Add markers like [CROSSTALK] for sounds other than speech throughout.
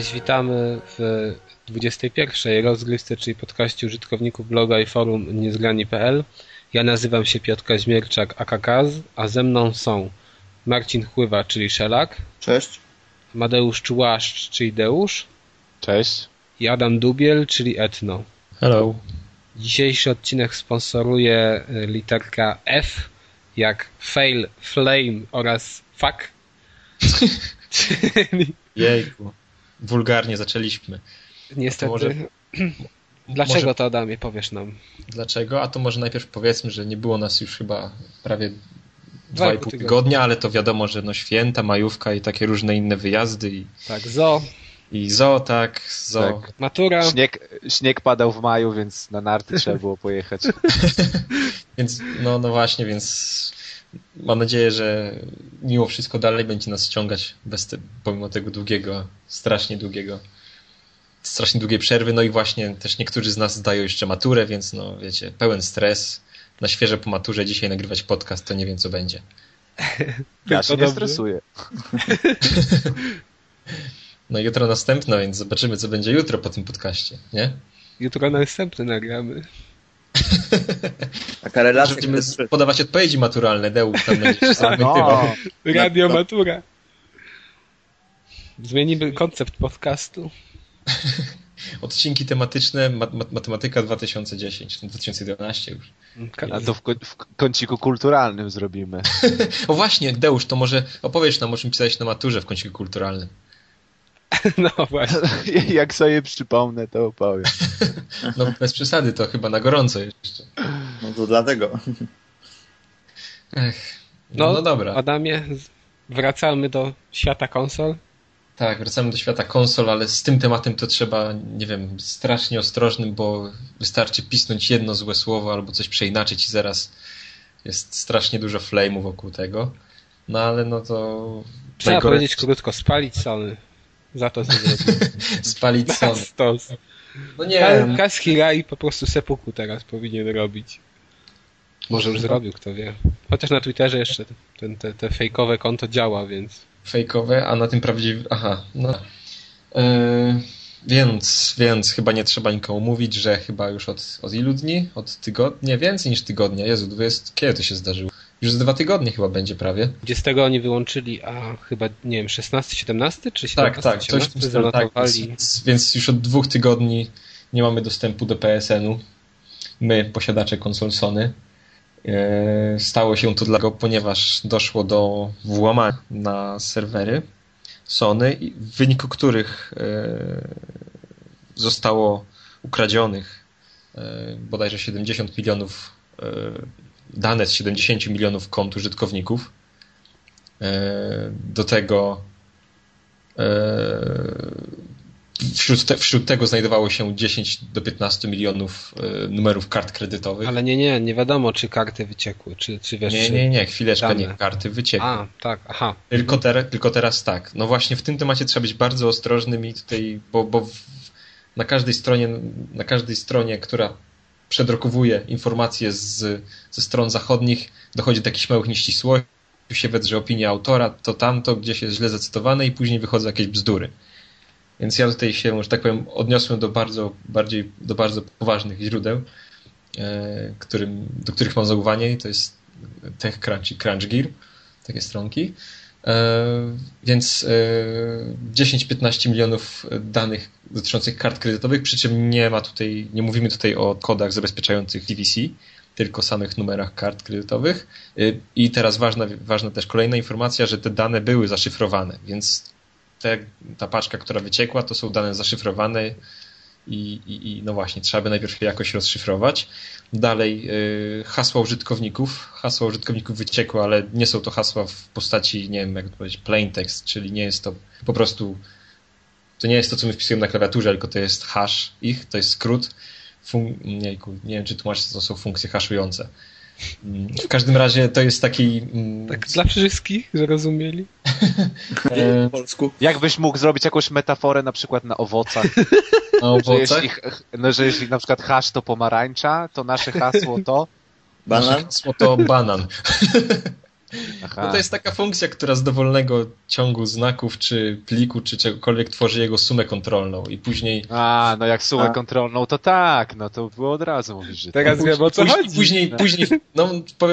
Cześć, witamy w 21. rozgrywce, czyli podcaście użytkowników bloga i forum niezgrani.pl. Ja nazywam się Piotr Kaźmierczak, akakaz, a ze mną są Marcin Chływa, czyli Szelak. Cześć. Madeusz Czułaszcz, czyli Deusz. Cześć. I Adam Dubiel, czyli Etno. Hello. Dzisiejszy odcinek sponsoruje y, literka F, jak fail, flame oraz fuck. [LAUGHS] Jejku. Wulgarnie zaczęliśmy. Niestety. może- [CLEARS THROAT] Dlaczego może- to Adamie, powiesz nam? Dlaczego? A to może najpierw powiedzmy, że nie było nas już chyba prawie Dwa dwa i i pół pół tygodnia. tygodnia, ale to wiadomo, że no święta, majówka i takie różne inne wyjazdy i, Tak, zo, i zo, tak, zo. Tak. matura. Śnieg, śnieg padał w maju, więc na narty trzeba było pojechać. [LAUGHS] Więc no, no właśnie, więc mam nadzieję, że mimo wszystko dalej będzie nas ściągać bez te, pomimo tego długiego, strasznie długiego, strasznie długiej przerwy. No i właśnie też niektórzy z nas zdają jeszcze maturę, więc no wiecie, pełen stres. Na świeże po maturze dzisiaj nagrywać podcast, to nie wiem co będzie. [LAUGHS] Ja się nie stresuję. [LAUGHS] No jutro następna, więc zobaczymy co będzie jutro po tym podcaście, nie? Jutro następny nagramy. [LAUGHS] Taka relacja. Będziemy które- podawać odpowiedzi maturalne, Deu tam będzie [LAUGHS] No, Radio No, to- matura. Zmienimy koncept podcastu. [LAUGHS] odcinki tematyczne, mat- mat- matematyka 2010, 2011 już. a to w, ko- w kąciku kulturalnym zrobimy. O właśnie, Deusz, to może opowiesz nam, o czym pisałeś na maturze w kąciku kulturalnym. [LAUGHS] No właśnie. [LAUGHS] Jak sobie przypomnę, to opowiem. [LAUGHS] No bez przesady, to chyba na gorąco jeszcze. No to dlatego. Ech, no, No, no dobra. Adamie, wracamy do świata konsol. Tak, wracamy do świata konsol, ale z tym tematem to trzeba, nie wiem, strasznie ostrożnym, bo wystarczy pisnąć jedno złe słowo albo coś przeinaczyć i zaraz jest strasznie dużo flame'u wokół tego. No ale no to... Trzeba najgorsze- powiedzieć krótko, spalić Sony. Za to, co zrobił. [LAUGHS] Spalić Sony. Stos. No nie, Ka- Kaz Hirai po prostu sepuku teraz powinien robić. Może już zrobił, kto wie. Chociaż na Twitterze jeszcze ten, te, te fejkowe konto działa, więc... fejkowe, a na tym prawdziwe. Aha, no. Yy, więc, więc chyba nie trzeba nikomu mówić, że chyba już od, od ilu dni? Od tygodnia? Więcej niż tygodnia. Jezu, 20, kiedy to się zdarzyło? Już z dwa tygodnie chyba będzie prawie. 20 oni wyłączyli, a chyba, nie wiem, 16, 17 czy 17, Tak, tak, coś w tym. Tak, więc, więc już od dwóch tygodni nie mamy dostępu do PSN-u. My, posiadacze konsol Sony. Yy, Stało się to dlatego, ponieważ doszło do włamania na serwery Sony, w wyniku których yy, zostało ukradzionych yy, bodajże 70 milionów dane z 70 milionów kont użytkowników. Yy, Do tego yy, wśród, te, wśród tego znajdowało się 10 do 15 milionów yy, numerów kart kredytowych. Ale nie, nie, nie wiadomo, czy karty wyciekły, czy, czy wiesz, Nie, nie, nie, chwileczkę, dane. nie, karty wyciekły. A, tak, aha. Tylko, ter, tylko teraz tak. No właśnie w tym temacie trzeba być bardzo ostrożnym i tutaj, bo, bo w, na każdej stronie, na każdej stronie, która przedrokowuje informacje z, ze stron zachodnich, dochodzi do jakichś małych nieścisłości, się wedrze opinia autora, to tamto gdzieś jest źle zacytowane i później wychodzą jakieś bzdury. Więc ja tutaj się, że tak powiem, odniosłem do bardzo, bardziej, do bardzo poważnych źródeł, e, którym, do których mam zaufanie to jest TechCrunch i CrunchGear, takie stronki. E, Więc e, 10-15 milionów danych dotyczących kart kredytowych, przy czym nie ma tutaj, nie mówimy tutaj o kodach zabezpieczających DVC, tylko samych numerach kart kredytowych. E, I teraz ważna, ważna też kolejna informacja, że te dane były zaszyfrowane, więc te, ta paczka, która wyciekła, to są dane zaszyfrowane i, i, i no właśnie, trzeba by najpierw je jakoś rozszyfrować. Dalej y, hasła użytkowników. Hasła użytkowników wyciekły, ale nie są to hasła w postaci, nie wiem jak to powiedzieć, plain text, czyli nie jest to po prostu to nie jest to, co my wpisujemy na klawiaturze, tylko to jest hash ich, to jest skrót. Fun- nie, nie wiem, czy tłumaczyć, co to są funkcje haszujące. Mm, W każdym razie to jest taki. mm, Tak dla wszystkich, zrozumieli? [LAUGHS] e, [LAUGHS] Po polsku. Jakbyś mógł zrobić jakąś metaforę na przykład na owocach? [LAUGHS] na Że owocach. jeśli, no, że jeśli na przykład hasz to pomarańcza, to nasze hasło to... Banan? Hasło to banan. Aha. No to jest taka funkcja, która z dowolnego ciągu znaków, czy pliku, czy czegokolwiek tworzy jego sumę kontrolną i później... A, no jak sumę A. kontrolną, to tak, no to było od razu mówisz, że... Teraz tak. wiem o co później, chodzi. Później, później, no,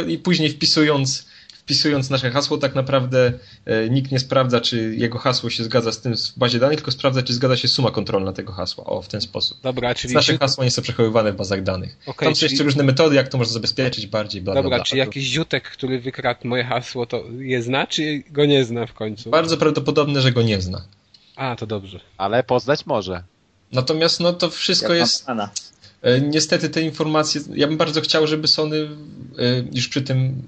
i później wpisując wpisując nasze hasło, tak naprawdę e, nikt nie sprawdza, czy jego hasło się zgadza z tym w bazie danych, tylko sprawdza, czy zgadza się suma kontrolna tego hasła. O, w ten sposób. Dobra, czyli... Nasze źut... hasła nie są przechowywane w bazach danych. Okay, Tam są czyli... jeszcze różne metody, jak to można zabezpieczyć bardziej, bla, Dobra, bla, bla. czy jakiś ziutek, który wykradł moje hasło, to je zna, czy go nie zna w końcu? Bardzo prawdopodobne, że go nie zna. A, to dobrze. Ale poznać może. Natomiast no to wszystko Jak jest... E, niestety te informacje, ja bym bardzo chciał, żeby Sony e, już przy tym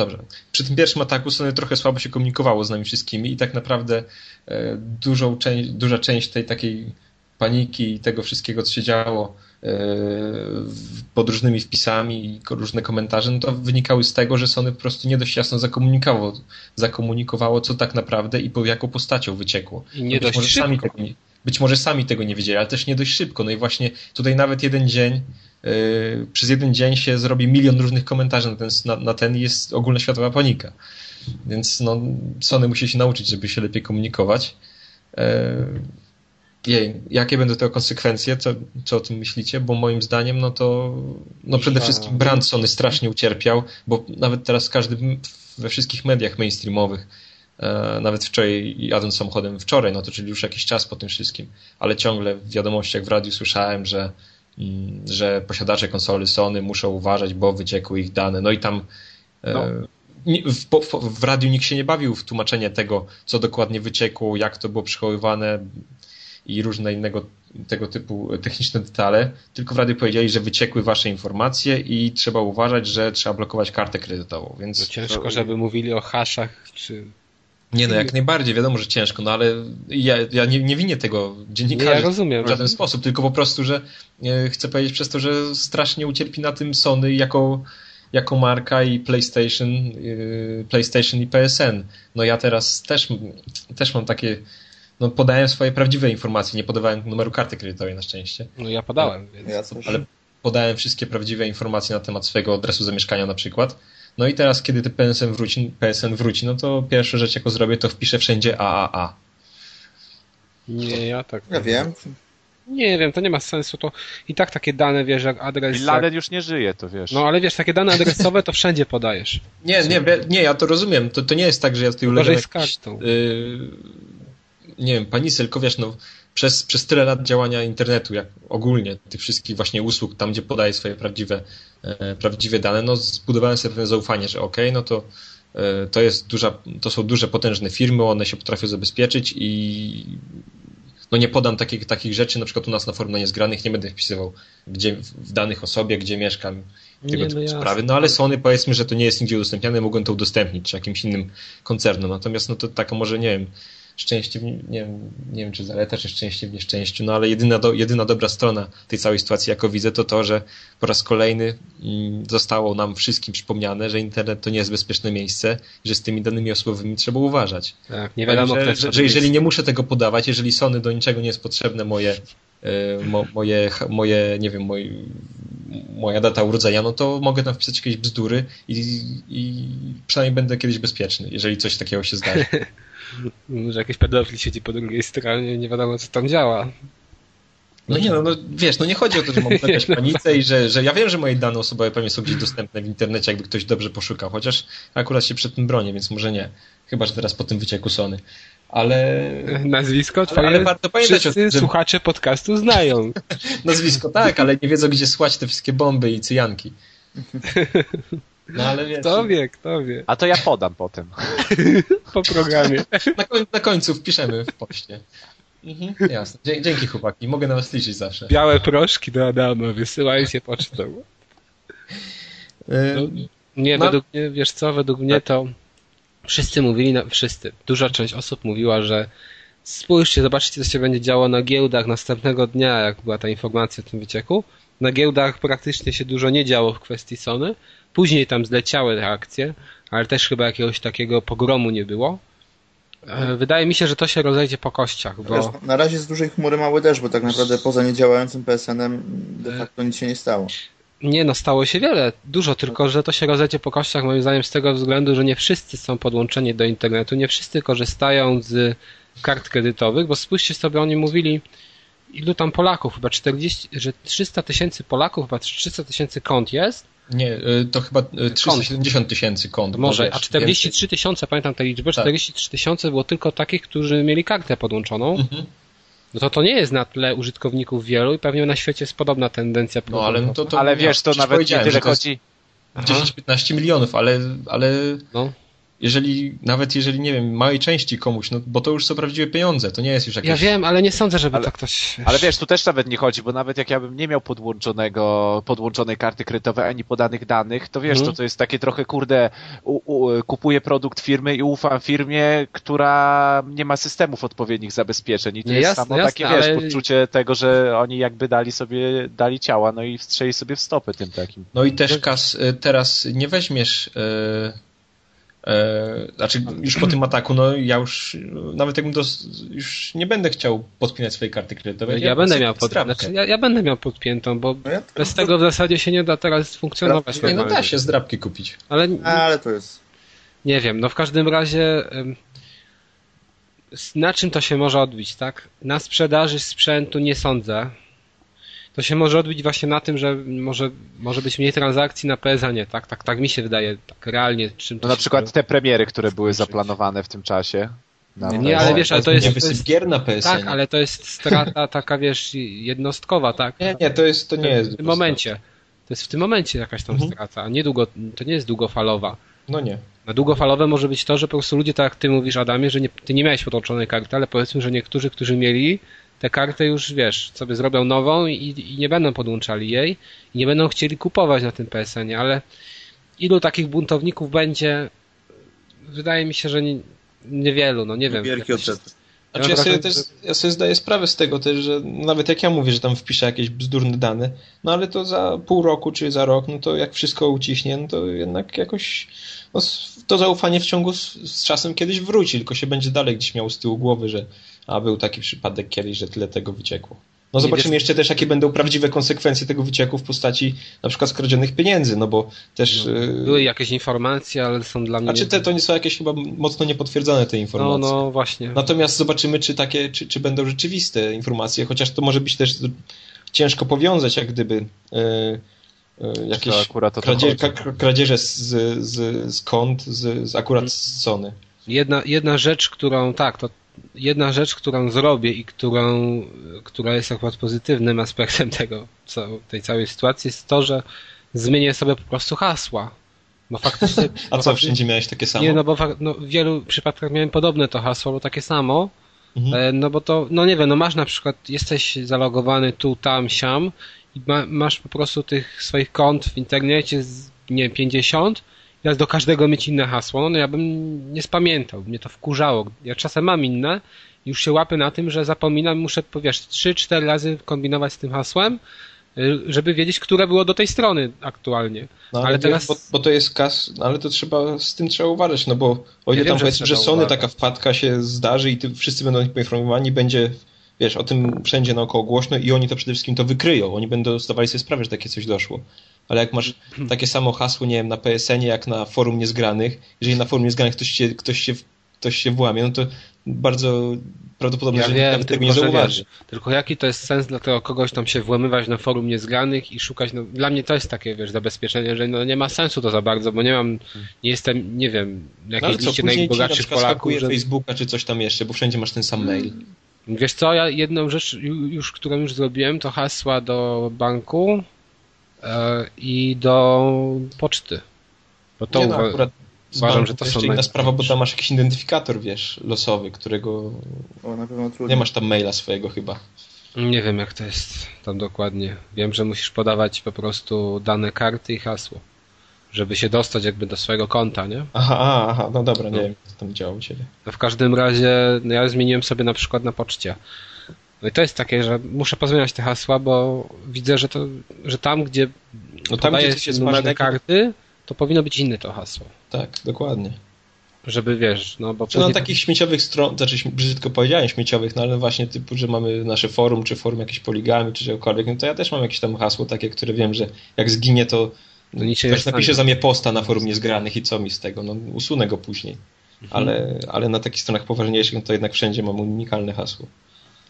Dobrze. Przy tym pierwszym ataku Sony trochę słabo się komunikowało z nami wszystkimi i tak naprawdę e, dużą część, duża część tej takiej paniki i tego wszystkiego, co się działo e, pod różnymi wpisami i różne komentarze, no to wynikały z tego, że Sony po prostu nie dość jasno zakomunikowało, zakomunikowało co tak naprawdę i po jaką postacią wyciekło. I nie dość szybko. Sami tego być może sami tego nie wiedzieli, ale też nie dość szybko. No i właśnie tutaj nawet jeden dzień Yy, przez jeden dzień się zrobi milion różnych komentarzy na ten, na, na ten i jest ogólnoświatowa panika. Więc no, Sony musi się nauczyć, żeby się lepiej komunikować. Yy, jej, jakie będą tego konsekwencje? Co, co o tym myślicie? Bo moim zdaniem, no to no przede wszystkim brand Sony strasznie ucierpiał, bo nawet teraz każdy we wszystkich mediach mainstreamowych, yy, nawet wczoraj jadąc samochodem wczoraj, no to czyli już jakiś czas po tym wszystkim, ale ciągle w wiadomościach w radiu słyszałem, że że posiadacze konsoli Sony muszą uważać, bo wyciekły ich dane. No i tam e, no. w, w, w radiu nikt się nie bawił w tłumaczenie tego, co dokładnie wyciekło, jak to było przechowywane i różne innego tego typu techniczne detale, tylko w radiu powiedzieli, że wyciekły wasze informacje i trzeba uważać, że trzeba blokować kartę kredytową. Więc to ciężko, to... żeby mówili o haszach czy nie no, jak najbardziej, wiadomo, że ciężko, no ale ja, ja nie, nie winię tego dziennikarzy ja rozumiem, w żaden sposób, tylko po prostu, że e, chcę powiedzieć przez to, że strasznie ucierpi na tym Sony jako, jako marka i PlayStation, e, PlayStation i PSN. No ja teraz też, też mam takie, no podałem swoje prawdziwe informacje, nie podawałem numeru karty kredytowej na szczęście. No ja podałem, więc... Ja ale podałem wszystkie prawdziwe informacje na temat swojego adresu zamieszkania na przykład no i teraz, kiedy ten PSN wróci, PSN wróci, no to pierwsza rzecz, jaką zrobię, to wpiszę wszędzie AAA. Nie, ja tak. Ja wiem. Nie wiem, to nie ma sensu. To i tak takie dane, wiesz, jak adres. Bin Laden jak... już nie żyje, to wiesz. No ale wiesz, takie dane adresowe to wszędzie podajesz. [LAUGHS] Nie, nie, nie, ja to rozumiem. To, to nie jest tak, że ja tutaj ulegam. Jakiś, z kartą. Yy, nie wiem, pani tylko wiesz, no przez, przez tyle lat działania internetu, jak ogólnie tych wszystkich właśnie usług, tam gdzie podaje swoje prawdziwe, prawdziwe dane, no zbudowałem sobie pewne zaufanie, że ok, no to e, to jest duża, to są duże, potężne firmy, one się potrafią zabezpieczyć i no nie podam takich, takich rzeczy, na przykład u nas na forum na niezgranych nie będę wpisywał gdzie, w danych o sobie, gdzie mieszkam, tego typu no sprawy. No ale Sony powiedzmy, że to nie jest nigdzie udostępniane, mogą to udostępnić, czy jakimś innym koncernom. Natomiast no to taka może, nie wiem, szczęście, nie wiem, nie wiem czy zaleta, czy szczęście w nieszczęściu, no ale jedyna, do, jedyna dobra strona tej całej sytuacji, jako widzę, to to, że po raz kolejny mm, zostało nam wszystkim przypomniane, że internet to nie jest bezpieczne miejsce że z tymi danymi osobowymi trzeba uważać. Tak, nie wiadomo, że, że, że jeżeli nie muszę tego podawać, jeżeli Sony do niczego nie jest potrzebne moje, e, mo, moje, moje nie wiem, moja data urodzenia, no to mogę tam wpisać jakieś bzdury i, i przynajmniej będę kiedyś bezpieczny, jeżeli coś takiego się zdarzy. [LAUGHS] że jakiś pedofil siedzi po drugiej stronie nie wiadomo co tam działa. No nie, no, no wiesz, no nie chodzi o to, że mam [LAUGHS] jakaś panicę i że, że ja wiem, że moje dane osobowe pewnie są gdzieś dostępne w internecie, jakby ktoś dobrze poszukał, chociaż akurat się przed tym bronię, więc może nie. Chyba, że teraz po tym wycieku Sony. Ale... Nazwisko twoje ale, ale warto pamiętać wszyscy że... słuchacze podcastu znają. [LAUGHS] Nazwisko tak, ale nie wiedzą, gdzie słać te wszystkie bomby i cyjanki. [LAUGHS] No ale wiesz. Kto wie, kto wie. A to ja podam potem. [LAUGHS] po programie. Na, koń, na końcu wpiszemy w poście. Mhm, jasne. Dzięki chłopaki, mogę na was liczyć zawsze. Białe proszki do Adama, wysyłajcie pocztą. No, nie, według mnie, wiesz co, według mnie to wszyscy mówili, na, wszyscy, duża część osób mówiła, że spójrzcie, zobaczcie, co się będzie działo na giełdach następnego dnia, jak była ta informacja o tym wycieku. Na giełdach praktycznie się dużo nie działo w kwestii Sony, Później tam zleciały reakcje, ale też chyba jakiegoś takiego pogromu nie było. E, wydaje mi się, że to się rozejdzie po kościach. Bo... na razie z dużej chmury mały deszcz, bo tak naprawdę poza niedziałającym PSN-em de facto nic się nie stało. Nie no, stało się wiele, dużo, tylko że to się rozejdzie po kościach moim zdaniem z tego względu, że nie wszyscy są podłączeni do internetu, nie wszyscy korzystają z kart kredytowych, bo spójrzcie sobie, oni mówili, ilu tam Polaków, chyba 40, że 300 tysięcy Polaków, chyba 300 tysięcy kont jest. Nie, y, to chyba y, 370 tysięcy kont. Może, a 43 tysiące, pamiętam tę liczbę, Tak. 43 tysiące było tylko takich, którzy mieli kartę podłączoną. Mhm. No to to nie jest na tle użytkowników wielu i pewnie na świecie jest podobna tendencja. No ale no to, to Ale wiesz, to przecież nawet nie tyle to chodzi... Aha. 10-15 milionów, ale, ale No. Jeżeli, nawet jeżeli, nie wiem, małej części komuś, no bo to już są prawdziwe pieniądze, to nie jest już jakieś... Ja wiem, ale nie sądzę, żeby Ale- to ktoś... Ale wiesz, tu też nawet nie chodzi, bo nawet jak ja bym nie miał podłączonego, podłączonej karty kredytowej ani podanych danych, to wiesz, Mhm. to to jest takie trochę kurde, u, u, kupuję produkt firmy i ufam firmie, która nie ma systemów odpowiednich zabezpieczeń i to Nie, jest jasne, samo jasne, takie, wiesz, ale- poczucie tego, że oni jakby dali sobie, dali ciała, no i wstrzeli sobie w stopy tym takim. No i też kas teraz nie weźmiesz. y, y, znaczy, już po tym ataku, no ja już nawet jakbym dos, już nie będę chciał podpinać swojej karty kredytowej. Ja, będę sobie miał pod... znaczy, ja, ja będę miał podpiętą, bo No ja bez tego w zasadzie się nie da teraz funkcjonować Zdrabki- Nie, no da się zdrabki kupić. Ale Ale to jest... nie wiem, no w każdym razie na czym to się może odbić, tak? Na sprzedaży sprzętu nie sądzę. To się może odbić właśnie na tym, że może, może być mniej transakcji na PSA-nie, tak? Tak, tak mi się wydaje, tak realnie czym to No na przykład te premiery, które były zaplanowane w tym czasie. Na Nie, ale wiesz, ale to jest- Nie to jest- gier na PSN. Tak, ale to jest strata taka, wiesz, jednostkowa, tak? Nie, nie, to jest, to nie jest. w tym momencie. To jest w tym momencie jakaś tam Mhm. strata, a nie długo, to nie jest długofalowa. No nie. Na długofalowe może być to, że po prostu ludzie, tak jak ty mówisz, Adamie, że nie, ty nie miałeś podłączonej karty, ale powiedzmy, że niektórzy, którzy mieli te karty już, wiesz, sobie zrobią nową i, i nie będą podłączali jej i nie będą chcieli kupować na tym PSN-ie, ale ilu takich buntowników będzie? Wydaje mi się, że nie, niewielu, no nie wiem. Wielki odsetek. Znaczy Ja ja sobie, też, ja sobie zdaję sprawę z tego też, że nawet jak ja mówię, że tam wpiszę jakieś bzdurne dane, no ale to za pół roku czy za rok, no to jak wszystko uciśnie, no to jednak jakoś no, to zaufanie w ciągu z, z czasem kiedyś wróci, tylko się będzie dalej gdzieś miał z tyłu głowy, że a był taki przypadek kiedyś, że tyle tego wyciekło. No zobaczymy wiesz- jeszcze też, jakie będą prawdziwe konsekwencje tego wycieku w postaci na przykład skradzionych pieniędzy, no bo też... yy, Były jakieś informacje, ale są dla mnie... Znaczy te to nie są jakieś chyba mocno niepotwierdzone te no, informacje. no właśnie. Natomiast zobaczymy, czy takie, czy, czy będą rzeczywiste informacje, chociaż to może być też ciężko powiązać, jak gdyby e, e, jakieś To akurat o to kradzie, chodzi. ka- kradzieże z, z, z kont, z, z akurat z Sony. Jedna, jedna rzecz, którą, tak, to jedna rzecz, którą zrobię i którą, która jest akurat pozytywnym aspektem [LAUGHS] tego, co, tej całej sytuacji, jest to, że zmienię sobie po prostu hasła. Bo [LAUGHS] faktycznie. A bo co, faktycznie- wszędzie miałeś takie samo? Nie, no bo no, w wielu przypadkach miałem podobne to hasło, bo takie samo. Mhm. E, No bo to, no nie wiem, no masz na przykład, jesteś zalogowany tu, tam, siam i ma, masz po prostu tych swoich kont w internecie, z, nie wiem, 50 i teraz do każdego mieć inne hasło. No ja bym nie spamiętał, mnie to wkurzało. Ja czasem mam inne, już się łapię na tym, że zapominam, muszę, wiesz, 3-4 razy kombinować z tym hasłem, y, żeby wiedzieć, które było do tej strony aktualnie. No, ale wiesz, teraz- Bo, bo to jest kas, no, ale to trzeba, z tym trzeba uważać, no bo o ile Ja wiem, tam że powiedzmy, że trzeba Sony uważać. taka wpadka się zdarzy i ty, wszyscy będą poinformowani, będzie, wiesz, o tym wszędzie naokoło głośno i oni to przede wszystkim to wykryją. Oni będą zdawali sobie sprawę, że takie coś doszło. Ale jak masz takie samo hasło, nie wiem, na PSN-ie, jak na forum niezgranych, jeżeli na forum niezgranych ktoś się, ktoś się, ktoś się włamie, no to bardzo prawdopodobne, Ja że wiem, tego nie że zauważy. wiesz, tylko jaki to jest sens dla tego kogoś tam się włamywać na forum niezgranych i szukać, no dla mnie to jest takie, wiesz, zabezpieczenie, że no nie ma sensu to za bardzo, bo nie mam, nie jestem, nie wiem, na No, jakiejś co, liście na najbogatszych przykład Polaków, że... Facebooka czy coś tam jeszcze, bo wszędzie masz ten sam mail. Wiesz co, ja jedną rzecz ju- już, którą już zrobiłem, to hasła do banku i do poczty. Bo to nie, no, uwa- akurat z uważam, że to jeszcze inna sprawa, bo tam masz jakiś identyfikator, wiesz, losowy, którego O, na pewno trudno. nie masz tam maila swojego chyba. nie wiem jak to jest tam dokładnie. Wiem, że musisz podawać po prostu dane karty i hasło, żeby się dostać jakby do swojego konta, nie? Aha, aha, aha no dobra, nie No. wiem, co tam działo u ciebie. No w każdym razie no ja zmieniłem sobie na przykład na poczcie. No i to jest takie, że muszę pozmieniać te hasła, bo widzę, że to, że tam, gdzie No tam, gdzie się ważnego- karty, to powinno być inne to hasło. Tak, dokładnie. żeby wiesz, no bo Czy na takich śmieciowych stron, znaczy brzydko powiedziałem śmieciowych, no ale właśnie typu, że mamy nasze forum, czy forum jakieś poligami, czy czegokolwiek, no to ja też mam jakieś tam hasło takie, które wiem, że jak zginie, to nie ktoś napisze za mnie posta na forum niezgranych i co mi z tego, no usunę go później. Mhm. Ale, ale na takich stronach poważniejszych no to jednak wszędzie mam unikalne hasło.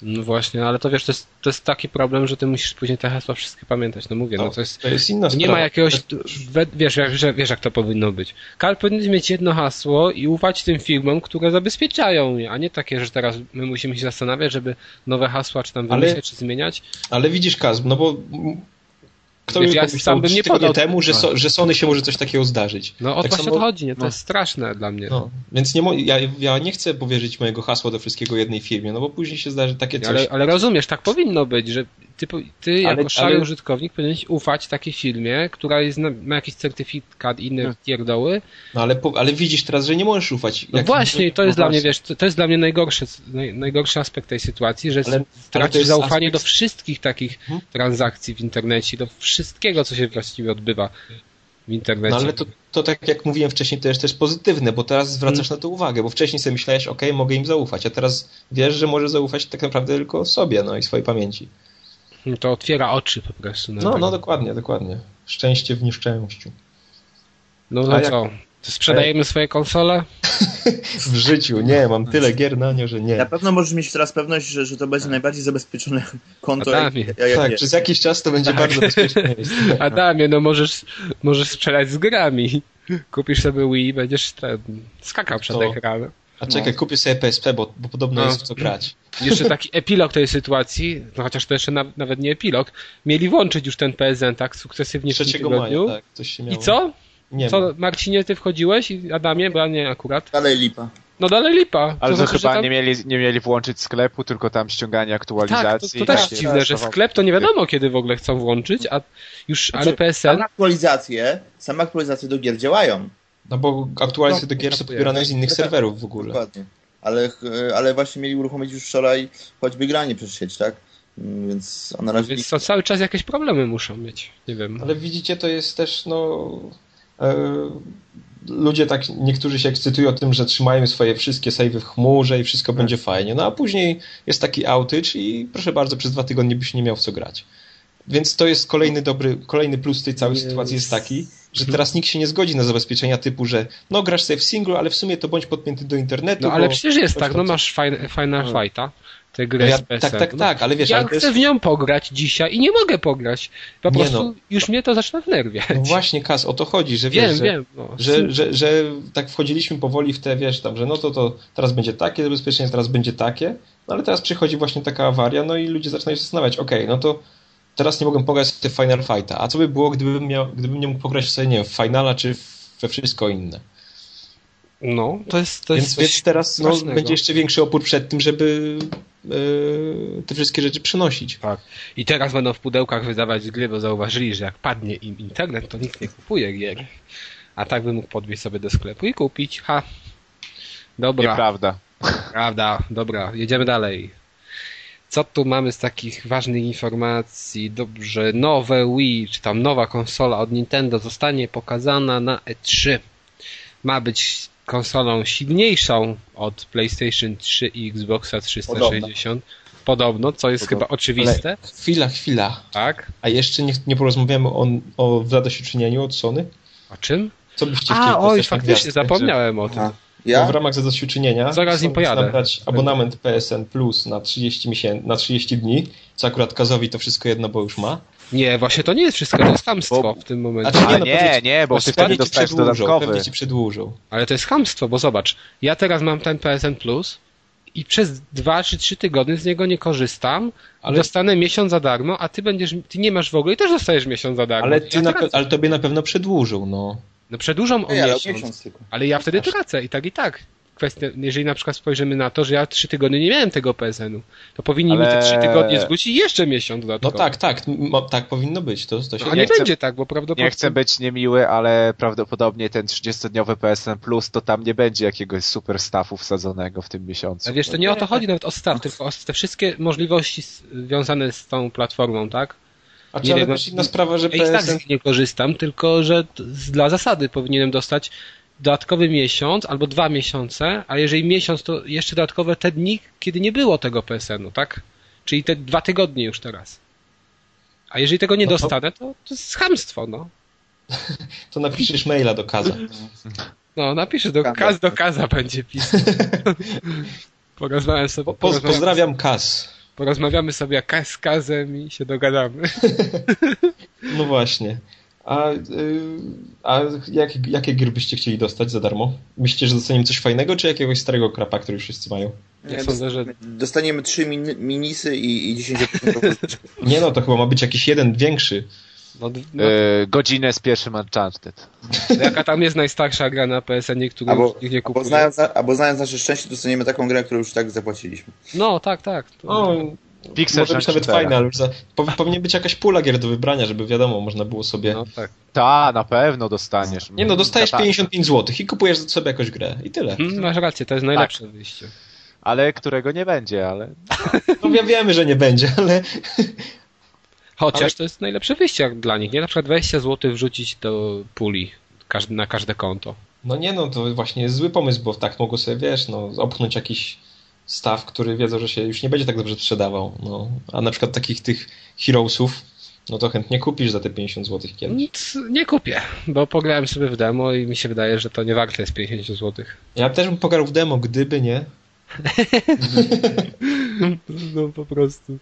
No właśnie, ale to wiesz, to jest, to jest taki problem, że ty musisz później te hasła wszystkie pamiętać. No mówię, no, No, to jest To jest inna Nie sprawa. ma jakiegoś, wiesz, że- wiesz jak to powinno być. Kal powinien mieć jedno hasło i ufać tym firmom, które zabezpieczają je, a nie takie, że teraz my musimy się zastanawiać, żeby nowe hasła czy tam Ale- wymyśleć, czy zmieniać. Ale widzisz, Kaz, no bo kto Wiesz, ja sam bym nie podał- temu, że, so, że Sony się może coś takiego zdarzyć. No o Tak samo- to chodzi, nie? To no. jest straszne dla mnie. No, więc nie mo- ja, ja nie chcę powierzyć mojego hasła do wszystkiego jednej firmie, no bo później się zdarzy takie coś. Ale, ale rozumiesz, tak powinno być, że ty, ty jako Ale- szary ale- użytkownik powinieneś ufać takiej firmie, która jest na, ma jakiś certyfikat i inne Hmm. pierdoły. No ale, ale widzisz teraz, że nie możesz ufać. No właśnie, i to jest no dla mnie, wiesz, to, to jest dla mnie najgorszy, naj, najgorszy aspekt tej sytuacji, że Ale- tracisz zaufanie aspekt- do wszystkich takich Mhm. transakcji w internecie, do wszystkiego, co się właściwie odbywa w internecie. No ale to, to tak jak mówiłem wcześniej, to jest też pozytywne, bo teraz zwracasz Hmm. na to uwagę, bo wcześniej sobie myślałeś, ok, mogę im zaufać, a teraz wiesz, że możesz zaufać tak naprawdę tylko sobie, no i swojej pamięci. To otwiera oczy po prostu. No, tego. no dokładnie, dokładnie. Szczęście w nieszczęściu. No, no jak- co? To sprzedajemy swoje konsole? [LAUGHS] W życiu, nie, mam tyle gier na nie, że nie. Na pewno możesz mieć teraz pewność, że, że to będzie najbardziej zabezpieczone [LAUGHS] konto. Adamie. jak- jak Tak, jest. przez jakiś czas to będzie bardzo bezpieczne miejsce. [LAUGHS] Adamie, no możesz, możesz strzelać z grami. Kupisz sobie Wii i będziesz ten, skakał przed To- ekranem. A czekaj, kupię sobie PSP, bo, bo podobno No. jest w co grać. Jeszcze taki epilog tej sytuacji, no chociaż to jeszcze na, nawet nie epilog, mieli włączyć już ten PSN tak sukcesywnie w tym 3 tygodniu. maja, tak, coś się I miało. co? Nie Co. Marcinie, ty wchodziłeś i Adamie, bo ja nie akurat. Dalej lipa. No dalej lipa. Ale to znaczy, że chyba tam- nie mieli, nie mieli włączyć sklepu, tylko tam ściąganie Tak, to, aktualizacji. to też i- dziwne, że sklep to nie wiadomo kiedy w ogóle chcą włączyć, a już, ale Znaczy, PSN... Same aktualizacje, same aktualizacje do gier działają. No bo aktualizacje do gier są Kapuje. pobierane z innych Tak, serwerów w ogóle. Dokładnie. Ale, ch- ale właśnie mieli uruchomić już wczoraj choćby granie przez sieć, tak? Mm, Więc a na razie Więc to cały czas jakieś problemy muszą mieć. Nie wiem. Ale widzicie, to jest też, no. E, ludzie tak, niektórzy się ekscytują tym, że trzymają swoje wszystkie savey w chmurze i wszystko będzie fajnie. No a później jest taki outage i proszę bardzo, przez dwa tygodnie byś nie miał w co grać. Więc to jest kolejny dobry, kolejny plus tej całej Jest. sytuacji jest taki, że teraz nikt się nie zgodzi na zabezpieczenia typu, że no grasz sobie w singlu, ale w sumie to bądź podpięty do internetu. No ale przecież jest tak, no masz fajne, Final No. Fighta, tę No grę ja, z tak, tak, tak, ale wiesz, Ja ale chcę jest, w nią pograć dzisiaj i nie mogę pograć. Po prostu no. już mnie to zaczyna wnerwiać. no właśnie, Kas, o to chodzi, że wiesz, wiem, że, wiem. No. że, że, że tak wchodziliśmy powoli w te, wiesz, tam, że no to, to teraz będzie takie zabezpieczenie, teraz będzie takie, no ale teraz przychodzi właśnie taka awaria, no i ludzie zaczynają się zastanawiać, okej, no to teraz nie mogę pograć w Final Fighta, a co by było, gdybym, miał, gdybym nie mógł pograć sobie, nie wiem, w Finala czy we wszystko inne. no, to jest, to Więc, jest coś więc teraz no, będzie jeszcze większy opór przed tym, żeby e, te wszystkie rzeczy przynosić. Tak. I teraz będą w pudełkach wydawać gry, bo zauważyli, że jak padnie im internet, to nikt nie kupuje gier. A tak by mógł podwieźć sobie do sklepu i kupić. Ha. Dobra. Nieprawda. Prawda, dobra, jedziemy dalej. Co tu mamy z takich ważnych informacji? Dobrze, nowe Wii, czy tam nowa konsola od Nintendo zostanie pokazana na E3. Ma być konsolą silniejszą od PlayStation 3 i Xboxa 360. Podobno, co jest Podobno. chyba oczywiste, Chwila, chwila. tak? A jeszcze nie, nie porozmawiamy o, o zadośćuczynieniu od Sony? O czym? Co byście chcieli A, oj, faktycznie, zapomniałem o tym. Aha. Bo Ja? w ramach zadośćuczynienia Zaraz chcą pojadę. zabrać abonament PSN Plus na 30, miesię- na 30 dni, co akurat Kazowi to wszystko jedno, bo już ma. Nie, właśnie to nie jest wszystko, to jest hamstwo Bo- w tym momencie. Znaczy, A no, nie, nie, bo ty pewnie wtedy ci dostajesz dodatkowy. Pewnie ci przedłużą. Ale to jest chamstwo, bo zobacz, ja teraz mam ten PSN Plus i przez dwa czy trzy tygodnie z niego nie korzystam, ale dostanę miesiąc za darmo, a ty będziesz, ty nie masz w ogóle i też dostajesz miesiąc za darmo. Ale, Ja ty na, tracę. pe- ale tobie na pewno przedłużą, no. No przedłużą o ale miesiąc, miesiąc ale ja wtedy tracę i tak i tak. Kwestia, jeżeli na przykład spojrzymy na to, że ja trzy tygodnie nie miałem tego PSN-u, to powinni mi te Ale- trzy tygodnie zwrócić i jeszcze miesiąc No dodatkowo. tak, tak, m- tak powinno być. To, to się No, a nie nie chcę- będzie tak, bo prawdopodobnie... Nie chcę być niemiły, ale prawdopodobnie ten 30-dniowy PSN Plus to tam nie będzie jakiegoś super staffu wsadzonego w tym miesiącu. Ale wiesz, to nie o to chodzi nawet o staw, tylko o te wszystkie możliwości związane z tą platformą, tak? A nie czy ale wiem, też inna sprawa, że Ja i tak z PSN... nich nie korzystam, tylko że dla zasady powinienem dostać dodatkowy miesiąc albo dwa miesiące, a jeżeli miesiąc, to jeszcze dodatkowe te dni, kiedy nie było tego PSN-u, tak? Czyli te dwa tygodnie już teraz. A jeżeli tego nie No to- dostanę, to, to jest chamstwo, no. [LAUGHS] To napiszesz maila do Kaza. No, napiszę do Kaza. Kaz, do Kaza będzie pisał. [LAUGHS] Porozmawiam sobie, Po, pozdrawiam Kaz. Porozmawiamy sobie jak z Kazem i się dogadamy. [LAUGHS] No właśnie. A, y, a jak, jakie gry byście chcieli dostać za darmo? Myślicie, że dostaniemy coś fajnego, czy jakiegoś starego krapa, który już wszyscy mają? Ja Nie, sądzę, że Dostaniemy trzy min minisy i, i 10% [LAUGHS] Nie no, to chyba ma być jakiś jeden większy. No, no, E, godzinę z pierwszym Uncharted. jaka tam jest najstarsza gra na PSN-ie, którą Albo, nikt nie albo, kupuje. znając, albo znając nasze szczęście, dostaniemy taką grę, którą już tak zapłaciliśmy. No, tak, tak. To... O, Pixel może być nawet fajne, ale już za, powinien być jakaś pula gier do wybrania, żeby wiadomo, można było sobie... No, tak. Ta, na pewno dostaniesz. Nie no, dostajesz Ta, ta. 55 zł i kupujesz sobie jakąś grę i tyle. Hmm, masz rację, to jest najlepsze wyjście. Ale którego nie będzie, ale... No ja wiemy, że nie będzie, ale Chociaż Ale- to jest najlepsze wyjście dla nich, nie? Na przykład 20 zł wrzucić do puli każdy, na każde konto. no nie no, to właśnie jest zły pomysł, bo tak mogło sobie, wiesz, no, opchnąć jakiś staw, który wiedzą, że się już nie będzie tak dobrze sprzedawał. No. A na przykład takich tych Heroesów, no to chętnie kupisz za te 50 zł kiedyś. Nic nie kupię, bo pograłem sobie w demo i mi się wydaje, że to nie warte jest 50 zł. Ja też bym pograł w demo, gdyby nie. [LAUGHS] [LAUGHS] No po prostu.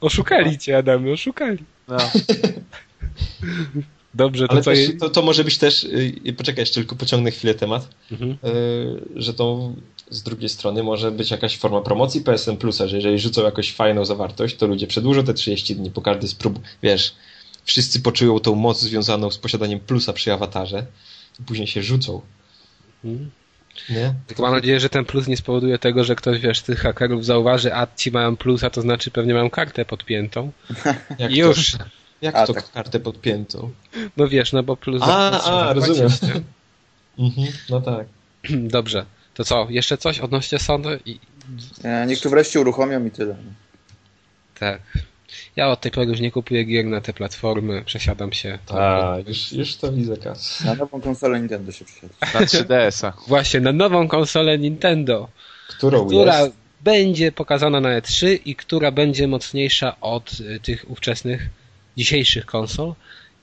Oszukali cię, Adamy, oszukali. No. [LAUGHS] Dobrze, to Ale co... też, to, to może być też, yy, poczekaj, jeszcze tylko pociągnę chwilę temat, Mhm. yy, że to z drugiej strony może być jakaś forma promocji PSN Plusa, że jeżeli rzucą jakąś fajną zawartość, to ludzie przedłużą te 30 dni po każdy z prób, wiesz, wszyscy poczują tą moc związaną z posiadaniem Plusa przy awatarze i później się rzucą, Mhm. Nie? Tylko mam nadzieję, że ten plus nie spowoduje tego, że ktoś, wiesz, z tych hakerów zauważy, a ci mają plusa, to znaczy pewnie mają kartę podpiętą. Jak Już. To, jak A, to tak. kartę podpiętą? No wiesz, no bo plus... A, a, rozumiem. Mhm, no tak. Dobrze. To co, jeszcze coś odnośnie Sony? I... E, Niech to wreszcie uruchomią i tyle. Tak. Ja od tej pory już nie kupuję gier na te platformy, przesiadam się. A, już, już to widzę, kas. Na nową konsolę Nintendo się przysiadł. Na 3DS-a. Właśnie, na nową konsolę Nintendo, Którą która jest? będzie pokazana na E3 i która będzie mocniejsza od y, tych ówczesnych, dzisiejszych konsol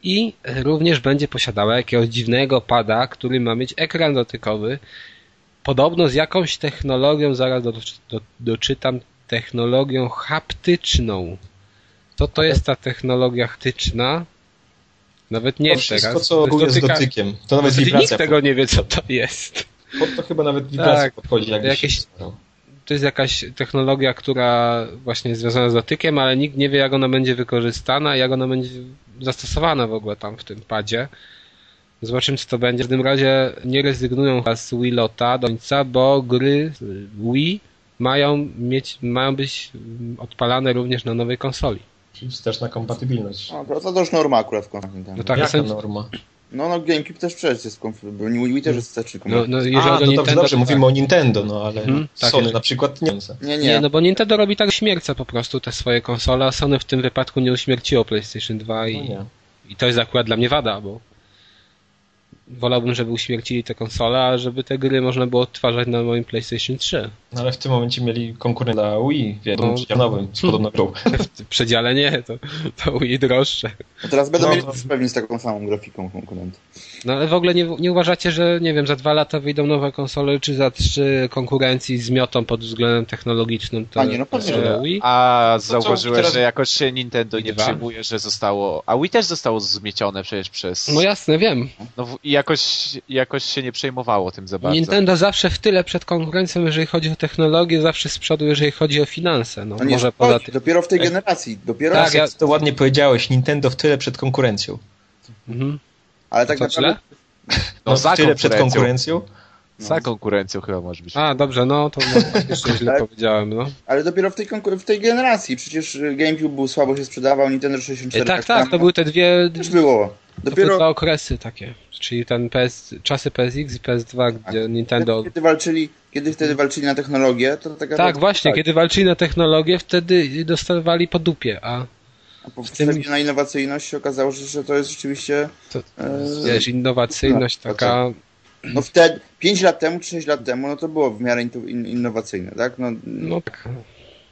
i również będzie posiadała jakiegoś dziwnego pada, który ma mieć ekran dotykowy, podobno z jakąś technologią, zaraz do, do, doczytam, technologią haptyczną. Co to jest ta technologia haptyczna? Nawet nie to wszystko, teraz. co To jest dotyka- dotykiem. To nawet Znaczy, nikt tego nie wie, co to jest. Pod, to chyba nawet wibracja Tak. podchodzi, jakby Jakieś-. To jest jakaś technologia, która właśnie jest związana z dotykiem, ale nikt nie wie, jak ona będzie wykorzystana, jak ona będzie zastosowana w ogóle tam w tym padzie. Zobaczymy, co to będzie. W każdym razie nie rezygnują z Wii Lota do końca, bo gry Wii mają mieć, mają być odpalane również na nowej konsoli. Czyli wsteczna kompatybilność. No, to, to już norma akurat w Nintendo. No tak, Jaka sądzi- norma? No, no GameCube też przecież jest bo Wii też jest wsteczny No, no, jeżeli A, no dobrze, Nintendo, dobrze, to mówimy tak. o Nintendo, no ale Mhm, tak Sony jest. na przykład nie. Nie, Nie, nie. no bo Nintendo robi tak śmierca po prostu te swoje konsole, a Sony w tym wypadku nie uśmierciło PlayStation 2 No i, nie. I to jest akurat dla mnie wada, bo wolałbym, żeby uśmiercili te konsole, a żeby te gry można było odtwarzać na moim PlayStation 3. No ale w tym momencie mieli konkurencję dla Wii w jednym No. przedziałowym z podobną grą. [LAUGHS] W przedziale nie, to, to Wii droższe. No teraz będą No, mieli no. pewnie z taką samą grafiką konkurent. No ale w ogóle nie, nie uważacie, że nie wiem, za dwa lata wyjdą nowe konsole, czy za trzy konkurencji zmiotą pod względem technologicznym te, A nie, no pewnie, te że Wii? A co, zauważyłeś, teraz- że jakoś się Nintendo nie przyjmuje, że zostało... A Wii też zostało zmiecione przecież przez... No jasne, wiem. No i jakoś, jakoś się nie przejmowało tym za bardzo. Nintendo zawsze w tyle przed konkurencją, jeżeli chodzi o technologię, zawsze z przodu, jeżeli chodzi o finanse. No, No nie, może poza tym. dopiero w tej generacji. Dopiero Tak, ja- Jak to ładnie powiedziałeś, Nintendo w tyle przed konkurencją. Mhm. Ale tak To naprawdę źle? No, za w tyle przed konkurencją. konkurencją. Za konkurencją chyba może być. A, dobrze, no to no, [LAUGHS] jeszcze źle Tak. powiedziałem, no. Ale dopiero w tej, w tej generacji. Przecież y, GameCube był słabo się sprzedawał, Nintendo 64 Tak, tak, samo. to były te dwie, Też było. To były Dopiero dwa okresy takie. Czyli ten PS, czasy PSX i PS2, gdzie Nintendo... kiedy walczyli, kiedy wtedy walczyli na technologię, to taka... Tak, właśnie, kiedy walczyli na technologię, wtedy dostawali po dupie, a A po tym- na innowacyjność się okazało, że, że to jest rzeczywiście... To- e, wiesz, innowacyjność No, taka no wtedy, 5 lat temu, czy 6 lat temu, no to było w miarę in, in, innowacyjne, tak? No, No tak.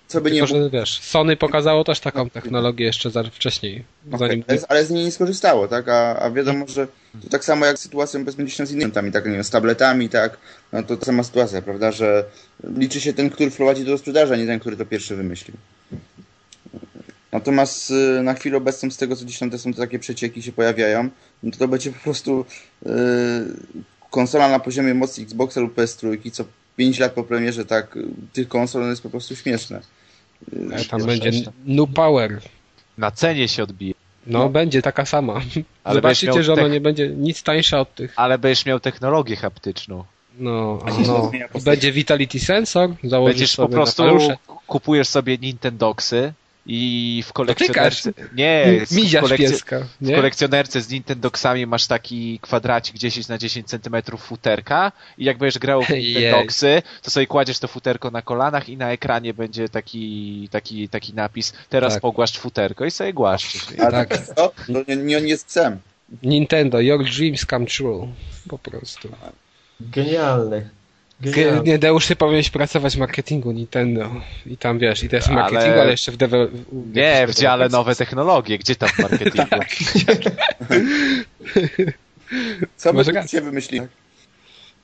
Co by nie Tylko, było, że wiesz, Sony pokazało też taką technologię jeszcze wcześniej. Zanim... ale, ale z niej nie skorzystało, tak? A, a wiadomo, że to tak samo jak sytuacja powiedzmy z innymi tam, tak, nie wiem, z tabletami, tak? No to ta sama sytuacja, prawda? Że liczy się ten, który wprowadzi do sprzedaży, a nie ten, który to pierwszy wymyślił. Natomiast y, na chwilę obecną z tego, co gdzieś tam te są te takie przecieki się pojawiają, no to to będzie po prostu y, konsola na poziomie mocy Xboxa lub PS3, co 5 lat po premierze tak, tych konsol jest po prostu śmieszne. Tam Już będzie. New Power. Na cenie się odbije. No, No. będzie taka sama. Ale [LAUGHS] Zobaczycie, że ona nie będzie nic tańsza od tych. Ale będziesz miał technologię haptyczną. No, no. Będzie Vitality Sensor, założysz Będziesz po prostu kupujesz sobie Nintendoxy i w Dotykasz. kolekcjonerce... Nie, w Miziasz kolekcjo- pieska, W nie? kolekcjonerce z Nintendoxami masz taki kwadracik 10 na 10 cm futerka i jak będziesz grał w. [LAUGHS] Nintendoxy, to sobie kładziesz to futerko na kolanach i na ekranie będzie taki, taki, taki napis teraz Tak. pogłaszcz futerko i sobie głaszczysz. A Tak. tak. co? No, nie, nie, nie jest psem. Nintendo, your dreams come true. Po prostu. Genialny. Nie, Deusz, ty powinieneś pracować w marketingu Nintendo. I tam wiesz, i też w Ale- marketingu, ale jeszcze w devel... Nie, w dziale nowe technologie, gdzie tam w [LAUGHS] marketingu? [LAUGHS] [LAUGHS] Tak. Co by się wymyślili?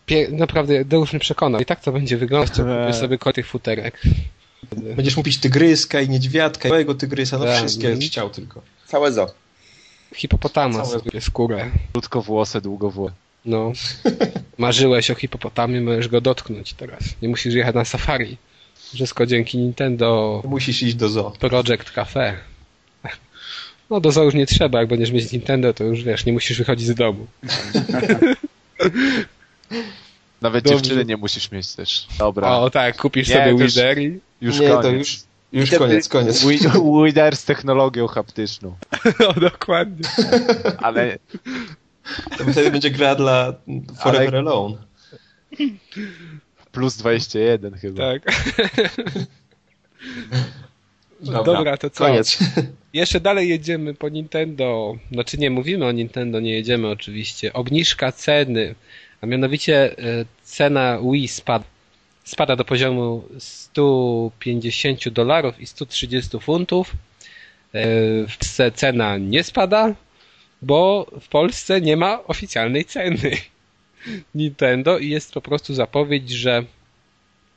Pie... Naprawdę, Deusz mnie przekonał. I tak to będzie wyglądać, to Eee. kupię sobie ko- tych futerek. Będziesz mówić tygryska i niedźwiadka, i małego tygrysa, no Tak. wszystkie będziesz chciał tylko. Całe zo. Hipopotama Całe- sobie skórę. Krótkowłose, długowłose. No. [LAUGHS] Marzyłeś o hipopotamie, możesz go dotknąć teraz. Nie musisz jechać na safari. Wszystko dzięki Nintendo Musisz iść do zoo. Project Cafe. No do zoo już nie trzeba, jak będziesz mieć Nintendo, to już wiesz, nie musisz wychodzić z domu. [LAUGHS] Nawet Dobrze. dziewczyny nie musisz mieć też. Dobra, O tak, kupisz Nie, sobie Wider i... już nie, koniec. to już, już koniec, koniec. Wi- Wider z technologią haptyczną. [LAUGHS] No dokładnie. Ale To wtedy będzie gra dla Forever Alone. plus 21 chyba. Tak. Dobra, Dobra, to co? Koniec. Jeszcze dalej jedziemy po Nintendo. Znaczy nie mówimy o Nintendo, nie jedziemy oczywiście. Obniżka ceny, a mianowicie e, cena Wii spada, spada do poziomu 150 dolarów i 130 funtów. E, W Polsce cena nie spada, bo w Polsce nie ma oficjalnej ceny [LAUGHS] Nintendo i jest po prostu zapowiedź, że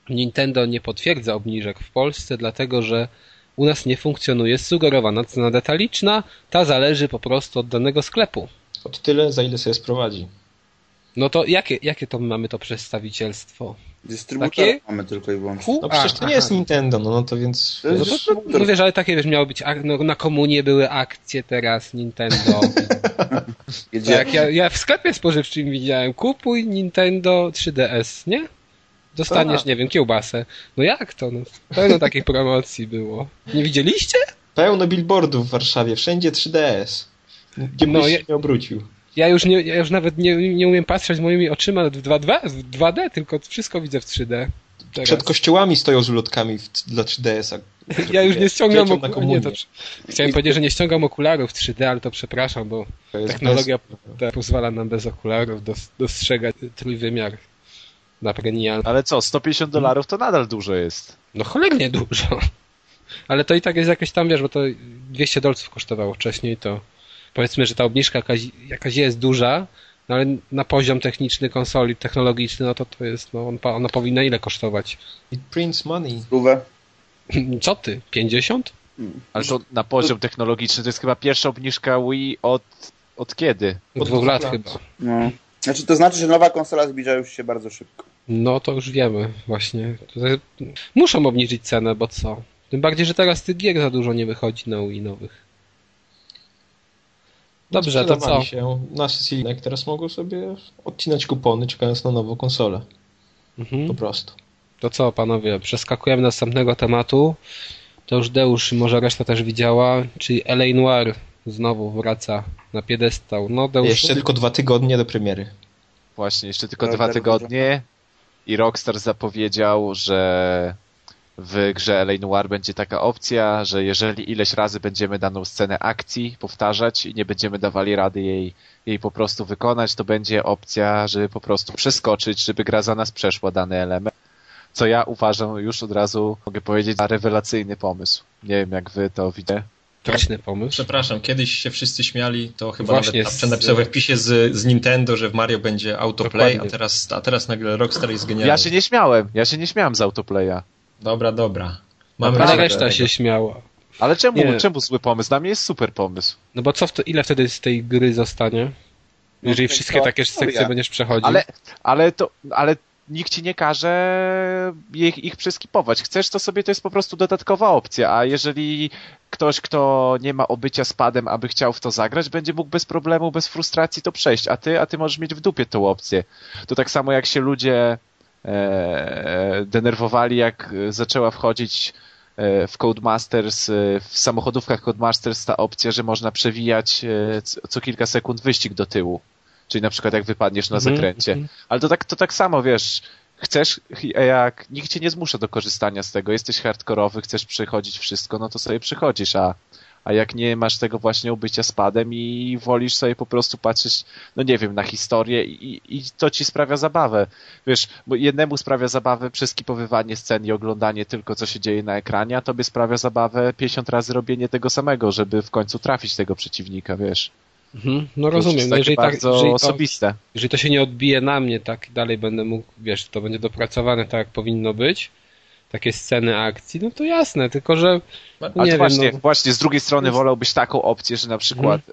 Nintendo nie potwierdza obniżek w Polsce, dlatego że u nas nie funkcjonuje sugerowana cena detaliczna, ta zależy po prostu od danego sklepu. Od tyle, za ile sobie sprowadzi. No to jakie, jakie to my mamy to przedstawicielstwo? Dystrybutora Takie? mamy tylko i wyłącznie. No przecież to nie aha. jest Nintendo, no, no to więc... To No to, to, dystrybutor. no wiesz, ale takie wiesz, miało być, no, na komunie były akcje teraz Nintendo. [LAUGHS] Tak, ja, ja w sklepie spożywczym widziałem, kupuj Nintendo 3DS, nie? Dostaniesz, Tak. nie wiem, kiełbasę. No jak to? No, pełno takich promocji było. Nie widzieliście? Pełno billboardów w Warszawie, wszędzie 3DS. Gdzie No, byś ja- się nie obrócił. Ja już, nie, ja już nawet nie, nie umiem patrzeć moimi oczyma w 2D, w 2D, tylko wszystko widzę w 3D. Teraz. Przed kościołami stoją z ulotkami w, dla 3DS-a. Ja już nie ściągam okularów. Chciałem powiedzieć, że nie ściągam okularów 3D, ale to przepraszam, bo To technologia ta pozwala nam bez okularów dos, dostrzegać trójwymiar na prenial. Ale co, 150 dolarów to nadal dużo jest. No cholernie dużo. Ale to i tak jest jakieś tam, wiesz, bo to 200 dolców kosztowało wcześniej, to powiedzmy, że ta obniżka jakaś, jakaś jest duża, no ale na poziom techniczny konsoli, technologiczny, no to to jest, no on, ona powinna ile kosztować? It prints money. Stówę. Co ty? 50? Ale to na poziom technologiczny to jest chyba pierwsza obniżka Wii od, od kiedy? Od Od dwóch dwóch lat lat. chyba. No. Znaczy to znaczy, że nowa konsola zbliża już się bardzo szybko. No to już wiemy właśnie. Tutaj Muszą obniżyć cenę, bo co? Tym bardziej, że teraz tych gier za dużo nie wychodzi na Wii nowych. Dobrze, to co? Się na Sicilinek, teraz mogą sobie odcinać kupony, czekając na nową konsolę. Mhm. Po prostu. To co, panowie, przeskakujemy do następnego tematu. To już Deusz, i może reszta też widziała, czyli L.A. Noir znowu wraca na piedestał. No Deusz, Jeszcze tylko dwa tygodnie do premiery. Właśnie, jeszcze tylko dwa tygodnie i Rockstar zapowiedział, że w grze L.A. Noir będzie taka opcja, że jeżeli ileś razy będziemy daną scenę akcji powtarzać i nie będziemy dawali rady jej, jej po prostu wykonać, to będzie opcja, żeby po prostu przeskoczyć, żeby gra za nas przeszła dany element. Co ja uważam już od razu, mogę powiedzieć, za rewelacyjny pomysł. Nie wiem, jak wy to widzicie. Straszny pomysł. Przepraszam, kiedyś się wszyscy śmiali, to chyba Właśnie nawet z- napisał we wpisie z, z Nintendo, że w Mario będzie autoplay, a teraz, a teraz nagle Rockstar jest genialny. Ja się nie śmiałem, ja się nie śmiałem z autoplaya. Dobra, dobra. Naprawdę. reszta się śmiała. Ale czemu, Nie. czemu zły pomysł? Dla mnie jest super pomysł. No bo co w to, ile wtedy z tej gry zostanie? Jeżeli to wszystkie to takie historia. sekcje będziesz przechodził. Ale, ale to, ale nikt ci nie każe ich, ich przeskipować. Chcesz, to sobie to jest po prostu dodatkowa opcja, a jeżeli ktoś, kto nie ma obycia z padem, aby chciał w to zagrać, będzie mógł bez problemu, bez frustracji to przejść, a ty, a ty możesz mieć w dupie tą opcję. To tak samo jak się ludzie denerwowali, jak zaczęła wchodzić e, w Codemasters, e, w samochodówkach Codemasters ta opcja, że można przewijać e, co- co kilka sekund wyścig do tyłu. Czyli na przykład jak wypadniesz na Mhm, zakręcie. mhm. Ale to tak, to tak samo, wiesz, chcesz, jak nikt cię nie zmusza do korzystania z tego, jesteś hardkorowy, chcesz przechodzić wszystko, no to sobie przychodzisz, a, a jak nie masz tego właśnie ubycia z padem i wolisz sobie po prostu patrzeć, no nie wiem, na historię i, i to ci sprawia zabawę. Wiesz, bo jednemu sprawia zabawę przeskipowywanie scen i oglądanie tylko, co się dzieje na ekranie, a tobie sprawia zabawę 50 razy robienie tego samego, żeby w końcu trafić tego przeciwnika, wiesz. Mhm, no To rozumiem. jest No jeżeli, tak, bardzo jeżeli, to, osobiste. jeżeli to się nie odbije na mnie, tak dalej będę mógł, wiesz, to będzie dopracowane tak, jak powinno być, takie sceny akcji, no to jasne, tylko że Ale nie to wiem, właśnie, no. właśnie z drugiej strony wolałbyś taką opcję, że na przykład e,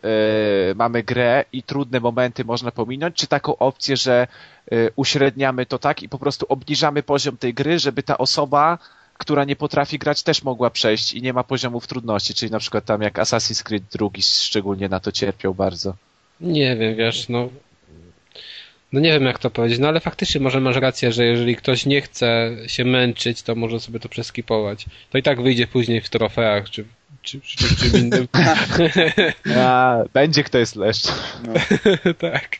mamy grę i trudne momenty można pominąć, czy taką opcję, że e, uśredniamy to tak i po prostu obniżamy poziom tej gry, żeby ta osoba, która nie potrafi grać, też mogła przejść i nie ma poziomów trudności, czyli na przykład tam jak Assassin's Creed II szczególnie na to cierpiał bardzo. Nie wiem, wiesz, no. No nie wiem jak to powiedzieć, no ale faktycznie może masz rację, że jeżeli ktoś nie chce się męczyć, to może sobie to przeskipować. To i tak wyjdzie później w trofeach czy, czy, czy, czy czym innym. [LAUGHS] A, będzie kto jest leszcz. No. [LAUGHS] tak.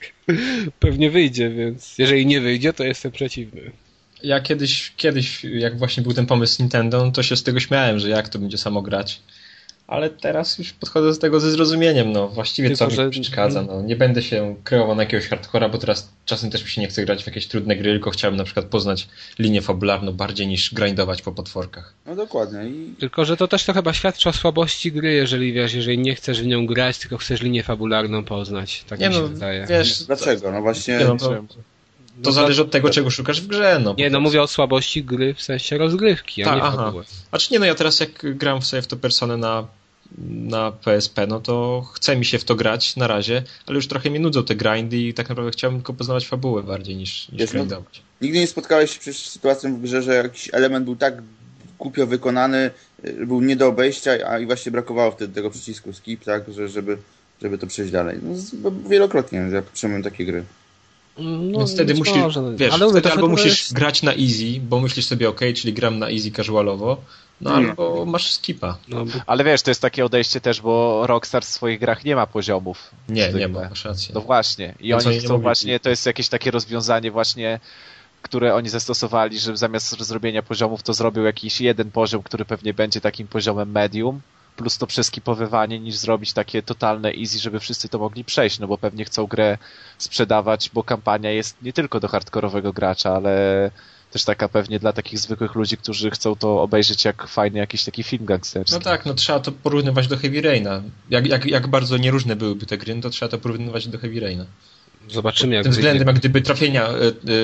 Pewnie wyjdzie, więc jeżeli nie wyjdzie, to jestem przeciwny. Ja kiedyś, kiedyś, jak właśnie był ten pomysł z Nintendo, to się z tego śmiałem, że jak to będzie samo grać. Ale teraz już podchodzę do tego ze zrozumieniem, no właściwie Tylko, co że- mi przeszkadza, no nie będę się kreował na jakiegoś hardcora, bo teraz czasem też mi się nie chce grać w jakieś trudne gry, tylko chciałbym na przykład poznać linię fabularną bardziej niż grindować po potworkach. no dokładnie. I Tylko, że to też to chyba świadczy o słabości gry, jeżeli wiesz, jeżeli nie chcesz w nią grać, tylko chcesz linię fabularną poznać. Tak Nie mi się no, wydaje. wiesz, dlaczego? No właśnie. Nie, no to, No to zależy od tego, czego szukasz w grze, no. Nie, no mówię o słabości gry w sensie rozgrywki, a Tak, nie aha. fabuły. Znaczy nie, no ja teraz jak gram w sobie w to personę na, na PSP, no to chce mi się w to grać na razie, ale już trochę mnie nudzą te grindy i tak naprawdę chciałbym tylko poznawać fabułę bardziej niż, niż Jest, no- grindować. Nigdy nie spotkałeś się przecież z sytuacją w grze, że jakiś element był tak głupio wykonany, y, był nie do obejścia, a i właśnie brakowało wtedy tego przycisku skip, tak, że, żeby, żeby to przejść dalej. No, z- bo wielokrotnie ja przyjmuję takie gry. No, Więc wtedy musisz, może, no. wiesz, ale wtedy albo musisz jest- grać na easy, bo myślisz sobie, ok, czyli gram na easy casualowo, no Nie. albo masz skipa. No, bo- Ale wiesz, to jest takie odejście też, bo Rockstar w swoich grach nie ma poziomów. Nie, nie Zwykle. ma, masz rację. No właśnie. I No oni nie chcą mówili. właśnie, to jest jakieś takie rozwiązanie właśnie, które oni zastosowali, że zamiast zrobienia poziomów, to zrobił jakiś jeden poziom, który pewnie będzie takim poziomem medium, plus to przeskipowywanie, niż zrobić takie totalne easy, żeby wszyscy to mogli przejść, no bo pewnie chcą grę sprzedawać, bo kampania jest nie tylko do hardkorowego gracza, ale też taka pewnie dla takich zwykłych ludzi, którzy chcą to obejrzeć jak fajny jakiś taki film gangsterski. No tak, no trzeba to porównywać do Heavy Raina. Jak, jak, jak bardzo nieróżne byłyby te gry, no to trzeba to porównywać do Heavy Raina. zobaczymy jak Tym wyjdzie. względem, jak gdyby trafienia, e,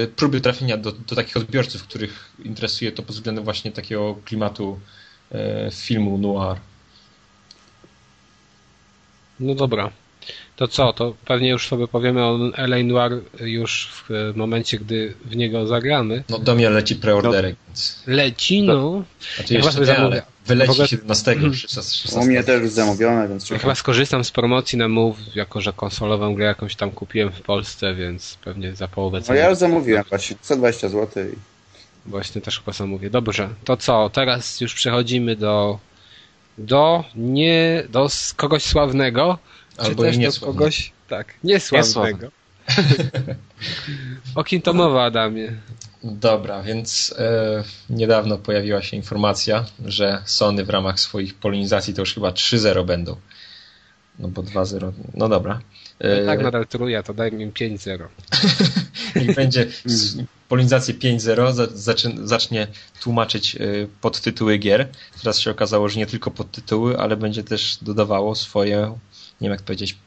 e, próby trafienia do, do takich odbiorców, których interesuje to pod względem właśnie takiego klimatu e, filmu noir. No dobra. To co? To pewnie już sobie powiemy o LA Noir już w momencie, gdy w niego zagramy. No do mnie leci preorderek, więc... Leci, no. Znaczy Ja jeszcze chyba nie, ale wyleci ogóle- 17, 16. U mnie też już zamówione, więc Ja chyba skorzystam z promocji na Move, jako że konsolową grę jakąś tam kupiłem w Polsce, więc pewnie za połowę No ceny. ja już zamówiłem właśnie, 120 zł. I... Właśnie też chyba zamówię. Dobrze, to co? Teraz już przechodzimy do do nie do kogoś sławnego, Albo czy i też do kogoś tak, niesławnego. [LAUGHS] o kim to mowa, Adamie? Dobra, więc e, niedawno pojawiła się informacja, że Sony w ramach swoich polonizacji to już chyba 3-0 będą. No bo 2-0, no dobra. E, tak nadal truja, to daj mi 5-0. Niech [LAUGHS] będzie polonizację 5.0 zacznie tłumaczyć e, podtytuły gier. Teraz się okazało, że nie tylko podtytuły, ale będzie też dodawało swoje, nie wiem jak powiedzieć,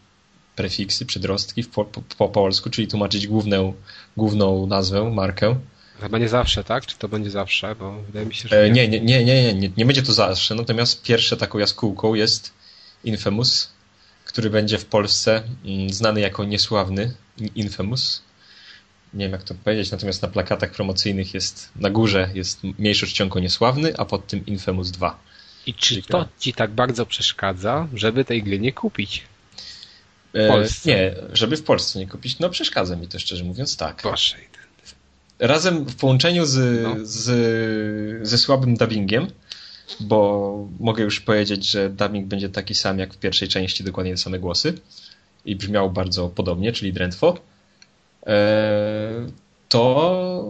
prefiksy, przedrostki po, po, po polsku, czyli tłumaczyć główną, główną nazwę, markę. Chyba nie zawsze, tak? Czy to będzie zawsze? Bo wydaje mi się, że. E, nie, nie, nie, nie, nie, nie będzie to zawsze. Natomiast pierwsze taką jaskółką jest Infamous, który będzie w Polsce mm, znany jako niesławny Infamous. Nie wiem jak to powiedzieć, natomiast na plakatach promocyjnych jest na górze jest mniejszy czcionko niesławny, a pod tym Infamous 2. I czy to ci tak bardzo przeszkadza, żeby tej gry nie kupić? W e, Polsce. nie, żeby w Polsce nie kupić, no przeszkadza mi to szczerze mówiąc tak. Proszę. Razem w połączeniu z, no. z, ze słabym dubbingiem, bo mogę już powiedzieć, że dubbing będzie taki sam jak w pierwszej części, dokładnie te same głosy i brzmiał bardzo podobnie, czyli drętwo, e, to,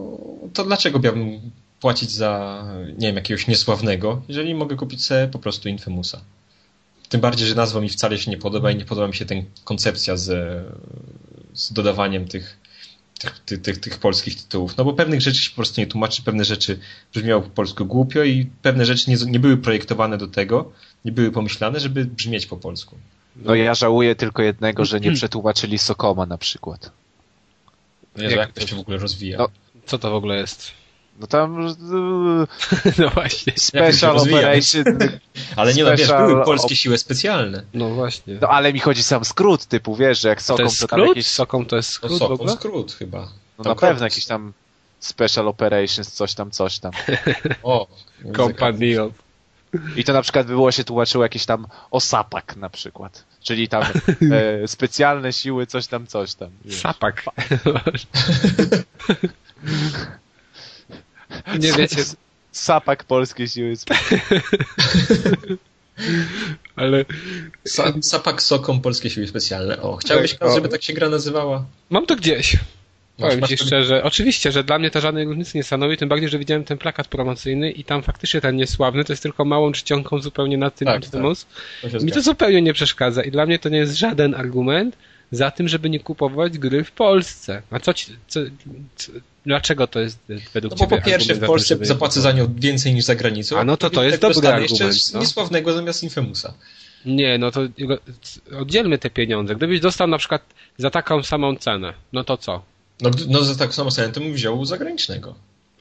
to dlaczego miałbym płacić za, nie wiem, jakiegoś niesławnego, jeżeli mogę kupić sobie po prostu Infamousa. Tym bardziej, że nazwa mi wcale się nie podoba i nie podoba mi się ten koncepcja z, z dodawaniem tych, tych, tych, tych, polskich tytułów. No bo pewnych rzeczy się po prostu nie tłumaczy, pewne rzeczy brzmiały po polsku głupio i pewne rzeczy nie, nie były projektowane do tego, nie były pomyślane, żeby brzmieć po polsku. No ja żałuję tylko jednego, że nie przetłumaczyli Sokoma na przykład. Jezu, jak, jak to się w ogóle rozwija? No, co to w ogóle jest? No tam... [LAUGHS] No właśnie. Special Operation... [LAUGHS] ale nie no, wiesz, były polskie siły specjalne. No właśnie. No ale mi chodzi sam skrót typu, wiesz, że jak Sokom to, jest to skrót? Jakieś... Sokom to jest skrót no, Sokom skrót chyba. No na pewno jakiś tam Special Operations, coś tam, coś tam. [LAUGHS] o, Company I to na przykład by było się tłumaczyło jakieś tam osapak na przykład. Czyli tam e, specjalne siły, coś tam, coś tam. Wiesz. Sapak. Nie wiecie. Sapak polskie siły [LAUGHS] Ale... Sa Sapak Sokom Polskie Siły Specjalne. O, chciałbyś, tak, żeby tak się gra nazywała? Mam to gdzieś. Powiem ci szczerze, oczywiście, że dla mnie to żadnej różnicy nie stanowi, tym bardziej, że widziałem ten plakat promocyjny i tam faktycznie ten niesławny to jest tylko małą czcionką zupełnie nad tym tak, tak. To Mi to zupełnie nie przeszkadza i dla mnie to nie jest żaden argument za tym, żeby nie kupować gry w Polsce. A co ci, co, co, Dlaczego to jest według no bo po pierwsze w Polsce tym, zapłacę za nią więcej niż za granicą. A no to to jest dobry argument. jeszcze no. niesławnego zamiast Infamousa. Nie, no to oddzielmy te pieniądze. Gdybyś dostał na przykład za taką samą cenę, no to co? No, no za taką samą cenę to bym wziął zagranicznego.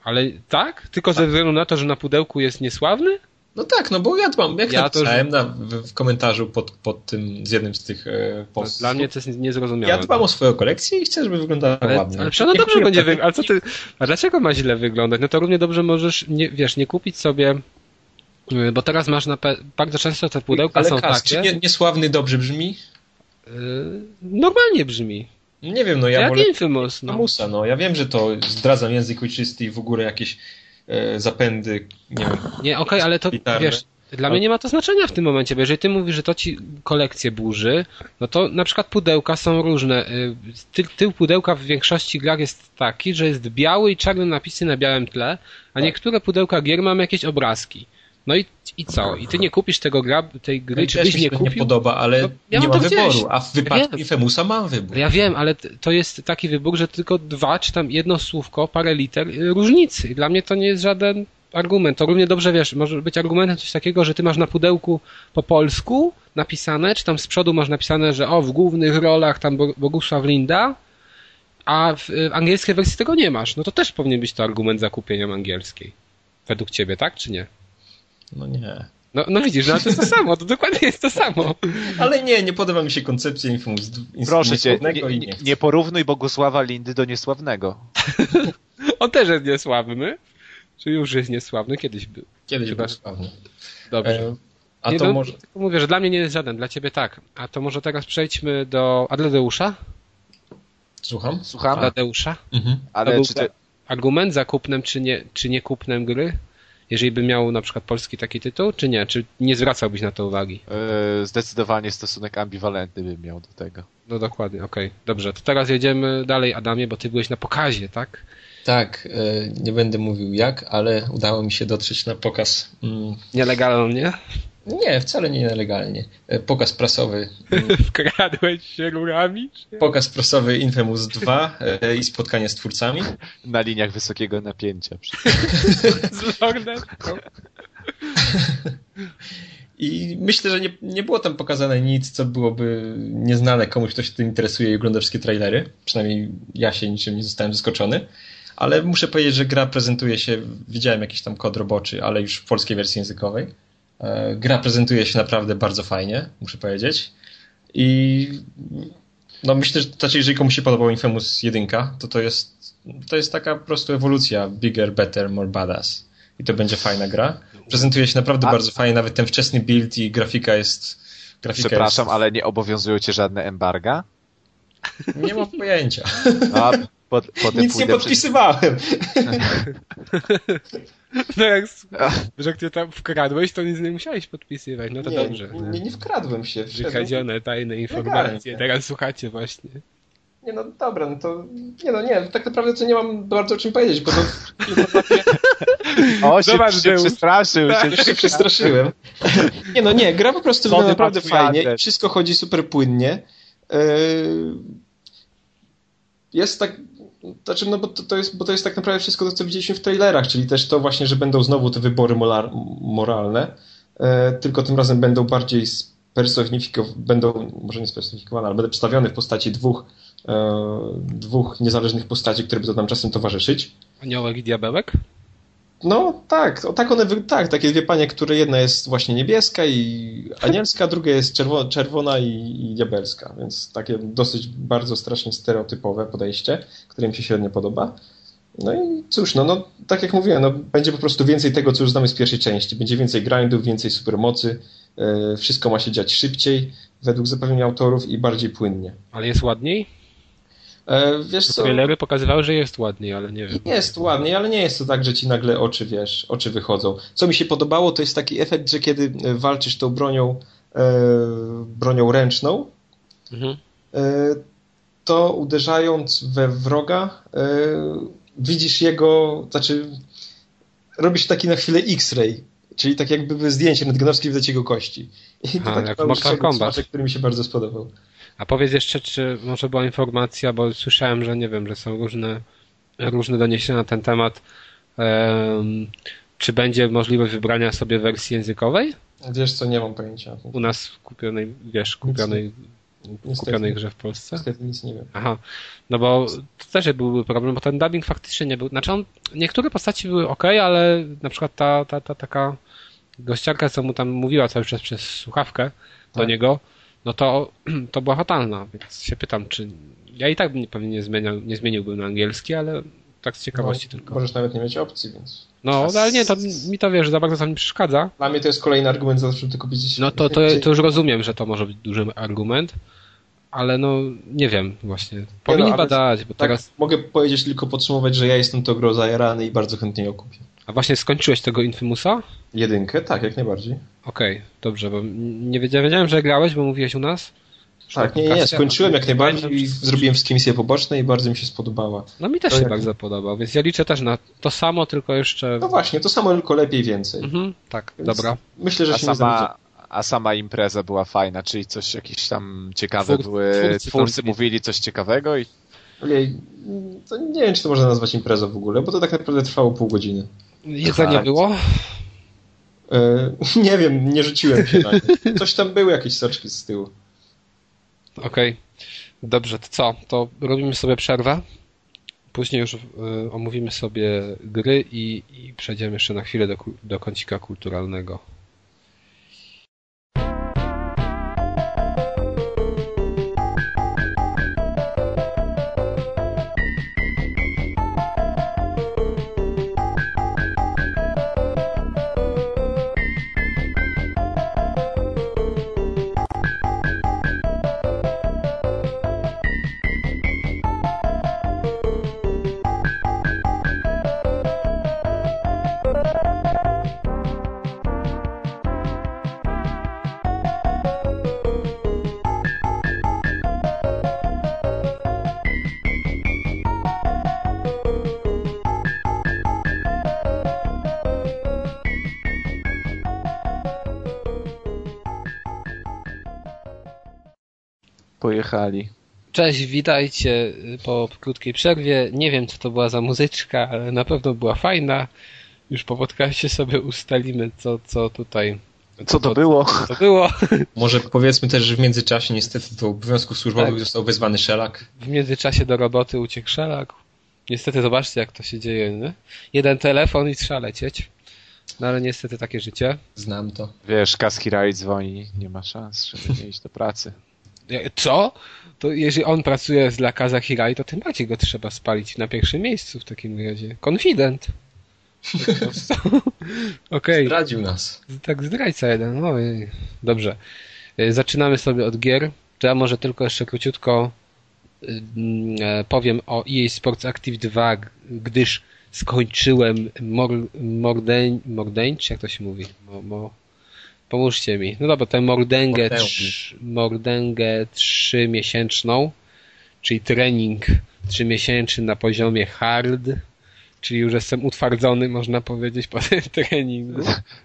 Ale tak? Tylko ze względu na to, że na pudełku jest niesławny? No tak, no bo ja mam, jak ja napisałem to, że... na, w, w, komentarzu pod, pod tym, z jednym z tych e, postów. Dla mnie to jest niezrozumiałe. Ja dbam o swoją kolekcję i chcę, żeby wyglądała ale, ładnie. Ale przecież ona dobrze będzie wyglądać. Ale co ty, a dlaczego ma źle wyglądać? No to równie dobrze możesz, nie, wiesz, nie kupić sobie y, bo teraz masz na bardzo często te pudełka ale są Kas, takie. Czy nie, niesławny dobrze brzmi? Yy, normalnie brzmi. Nie wiem, no ja Jak wolę Infamous, no. Musa, no. Ja wiem, że to zdradzam język ojczysty i w ogóle jakieś zapędy, nie wiem. Nie, okej, okay, ale to wiesz, dla mnie nie ma to znaczenia w tym momencie, bo jeżeli ty mówisz, że to ci kolekcję burzy, no to na przykład pudełka są różne. Y, ty, tył pudełka w większości grach jest taki, że jest biały i czarne napisy na białym tle, a tak. niektóre pudełka gier mamy jakieś obrazki. No i, i co? I ty nie kupisz tego gra, tej gry, czy byś nie kupił? nie podoba, ale no, ja nie mam wyboru, a w wypadku ja Infemusa mam wybór. Ja wiem, ale to jest taki wybór, że tylko dwa, czy tam jedno słówko, parę liter y, różnicy. I dla mnie to nie jest żaden argument. To równie dobrze, wiesz, może być argumentem coś takiego, że ty masz na pudełku po polsku napisane, czy tam z przodu masz napisane, że o, w głównych rolach tam Bogusław Linda, a w, w angielskiej wersji tego nie masz. No to też powinien być to argument za kupieniem angielskiej. Według ciebie, tak, czy nie? No nie. No, no widzisz, no to jest to samo, to dokładnie jest to samo. Ale nie, nie podoba mi się koncepcja Infamous Proszę cię, nie, nie, nie porównuj Bogusława Lindy do niesławnego. [LAUGHS] On też jest niesławny. Czy już jest niesławny? Kiedyś był. Kiedyś Chyba... był sławny. Dobrze. E, a nie, to no, może... Mówię, że dla mnie nie jest żaden, dla ciebie tak. A to może teraz przejdźmy do Adledeusza? Słucham? Słucham. Adledeusza? Mhm. Ale czy. Argument za kupnem czy nie, czy nie kupnem gry? Jeżeli by miał na przykład polski taki tytuł, czy nie? Czy nie zwracałbyś na to uwagi? Yy, zdecydowanie stosunek ambiwalentny bym miał do tego. No dokładnie, okej. Okay. Dobrze, to teraz jedziemy dalej, Adamie, bo ty byłeś na pokazie, tak? Tak, e, nie będę mówił jak, ale udało mi się dotrzeć na pokaz. mm, Nielegalnie? Nie, wcale nie nielegalnie. E, Pokaz prasowy. [LAUGHS] Wkradłeś się rurami? Pokaz prasowy Infamous 2 e, i spotkanie z twórcami. Na liniach wysokiego napięcia. [LAUGHS] Z lornetką? I myślę, że nie, nie było tam pokazane nic, co byłoby nieznane komuś, kto się tym interesuje i ogląda wszystkie trailery. Przynajmniej ja się niczym nie zostałem zaskoczony. Ale muszę powiedzieć, że gra prezentuje się, widziałem jakiś tam kod roboczy, ale już w polskiej wersji językowej. E, Gra prezentuje się naprawdę bardzo fajnie, muszę powiedzieć. I no myślę, że znaczy, jeżeli komuś się podobał Infamous 1, to to jest, to jest taka po prostu ewolucja bigger, better, more badass. I to będzie fajna gra. Prezentuje się naprawdę A- bardzo fajnie, nawet ten wczesny build i grafika jest... Grafika Przepraszam, jest, ale nie obowiązują cię żadne embarga? Nie mam pojęcia. Pod, potem Nic nie podpisywałem. [LAUGHS] No jak, że jak ty tam wkradłeś, to nic nie musiałeś podpisywać. No to nie, dobrze. Nie, nie wkradłem się. Wykradzione tajne informacje. Legalnie. Teraz słuchacie właśnie. Nie no dobra, no to nie no nie, tak naprawdę to nie mam bardzo o czym powiedzieć, bo to O, się, Zobacz, się przestraszył. Się, już się przestraszyłem. Nie no nie, gra po prostu wygląda naprawdę fajnie i wszystko chodzi super płynnie. Yy, Jest tak, znaczy no bo to, to jest, bo to jest tak naprawdę wszystko to, co widzieliśmy w trailerach, czyli też to właśnie, że będą znowu te wybory molar, moralne, e, tylko tym razem będą bardziej spersonifikowane, będą, może nie spersonifikowane, ale będą przedstawione w postaci dwóch, e, dwóch niezależnych postaci, które będą nam czasem towarzyszyć. Aniołek i diabełek? No tak, o, tak one, tak, takie dwie panie, które jedna jest właśnie niebieska i [LAUGHS] anielska, druga jest czerwo, czerwona i, i diabelska, więc takie dosyć bardzo strasznie stereotypowe podejście, które mi się średnio podoba. No i cóż, no, no tak jak mówiłem, no, będzie po prostu więcej tego, co już znamy z pierwszej części. Będzie więcej grindów, więcej supermocy, e, wszystko ma się dziać szybciej, według zapewnień autorów i bardziej płynnie. Ale jest ładniej? E, wiesz co? Trailery pokazywały, że jest ładniej, ale nie wiem. Jest ładnie, ale nie jest to tak, że ci nagle oczy, wiesz, oczy wychodzą. Co mi się podobało, to jest taki efekt, że kiedy e, walczysz tą bronią, e, bronią ręczną, Mhm. to uderzając we wroga, widzisz jego, znaczy robisz taki na chwilę X-ray, czyli tak jakby zdjęcie rentgenowskie widać jego kości. I to Aha, taki mały Kombat. który mi się bardzo spodobał. A powiedz jeszcze, czy może była informacja, bo słyszałem, że nie wiem, że są różne, różne doniesienia na ten temat. Em, czy będzie możliwość wybrania sobie wersji językowej? Wiesz co, nie mam pojęcia. U nas w kupionej, wiesz, kupionej, Niestety. kupionej grze w Polsce? Niestety nic nie wiem. Aha, no bo to też byłby problem, bo ten dubbing faktycznie nie był. Znaczy on, niektóre postaci były ok, ale na przykład ta, ta, ta taka gościarka, co mu tam mówiła cały czas przez słuchawkę do Tak. niego, no to, [CLEARS THROAT] to była fatalna, więc się pytam, czy ja i tak bym pewnie nie, zmieniał, nie zmieniłbym na angielski, ale tak z ciekawości No, tylko. Możesz nawet nie mieć opcji, więc... No, no, ale nie, to mi to wiesz, za bardzo to mi przeszkadza. Dla mnie to jest kolejny argument za żeby to kupić. No to, to, to już rozumiem, że to może być duży argument, ale no nie wiem właśnie. Powinni no, badać, bo Tak, teraz. mogę powiedzieć tylko podsumować, że ja jestem to grą zajarany i bardzo chętnie ją kupię. A właśnie skończyłeś tego Infamousa? Jedynkę? Tak, jak najbardziej. Okej, dobrze, bo nie wiedziałem, wiedziałem, że grałeś, bo mówiłeś u nas. Tak, nie, nie, skończyłem jak najbardziej i zrobiłem wszystkie misje poboczne i bardzo mi się spodobała. No mi też to się jak- bardzo podobał, więc ja liczę też na to samo, tylko jeszcze... No właśnie, to samo, tylko lepiej więcej. Mhm, tak, Więc dobra. Myślę, że A się nie sama, a sama impreza była fajna, czyli coś jakieś tam ciekawe Twór- były, twórcy twórcy, mówili coś ciekawego i Ojej, to nie wiem, czy to można nazwać imprezą w ogóle, bo to tak naprawdę trwało pół godziny. Jedzenie Tak. było? E, nie wiem, nie rzuciłem się na nie. Coś tam były, jakieś soczki z tyłu. Okej, dobrze, to co? To robimy sobie przerwę. Później już y, omówimy sobie gry i, i przejdziemy jeszcze na chwilę do, do kącika kulturalnego. Pojechali. Cześć, witajcie po krótkiej przerwie. Nie wiem, co to była za muzyczka, ale na pewno była fajna. Już po podcaście sobie ustalimy, co, co tutaj. Co to było? To było. [LAUGHS] Może powiedzmy też, że w międzyczasie niestety do obowiązków służbowych Tak. został wezwany Szelak. W międzyczasie do roboty uciekł szelak. Niestety zobaczcie, jak to się dzieje. Nie? Jeden telefon i trzeba lecieć. No ale niestety takie życie. Znam to. Wiesz, Kaski Raj dzwoni, nie ma szans, żeby nie iść do pracy. Co? To jeżeli on pracuje dla Kaza Hirai, to tym bardziej go trzeba spalić na pierwszym miejscu w takim razie. Konfident. Po [LAUGHS] prostu. Okej. Zdradził nas. Tak, zdrajca jeden. Ojej. Dobrze. Y, Zaczynamy sobie od gier. To ja może tylko jeszcze króciutko y, mm, e, powiem o EA Sports Active 2, g- gdyż skończyłem Mor Mordeń, Mordeń, czy jak to się mówi? Mo, mo, pomóżcie mi. No dobra, tę Mordęgę, trz, Mordęgę trzymiesięczną, czyli trening trzymiesięczny na poziomie hard, czyli już jestem utwardzony, można powiedzieć, po tym [LAUGHS] treningu.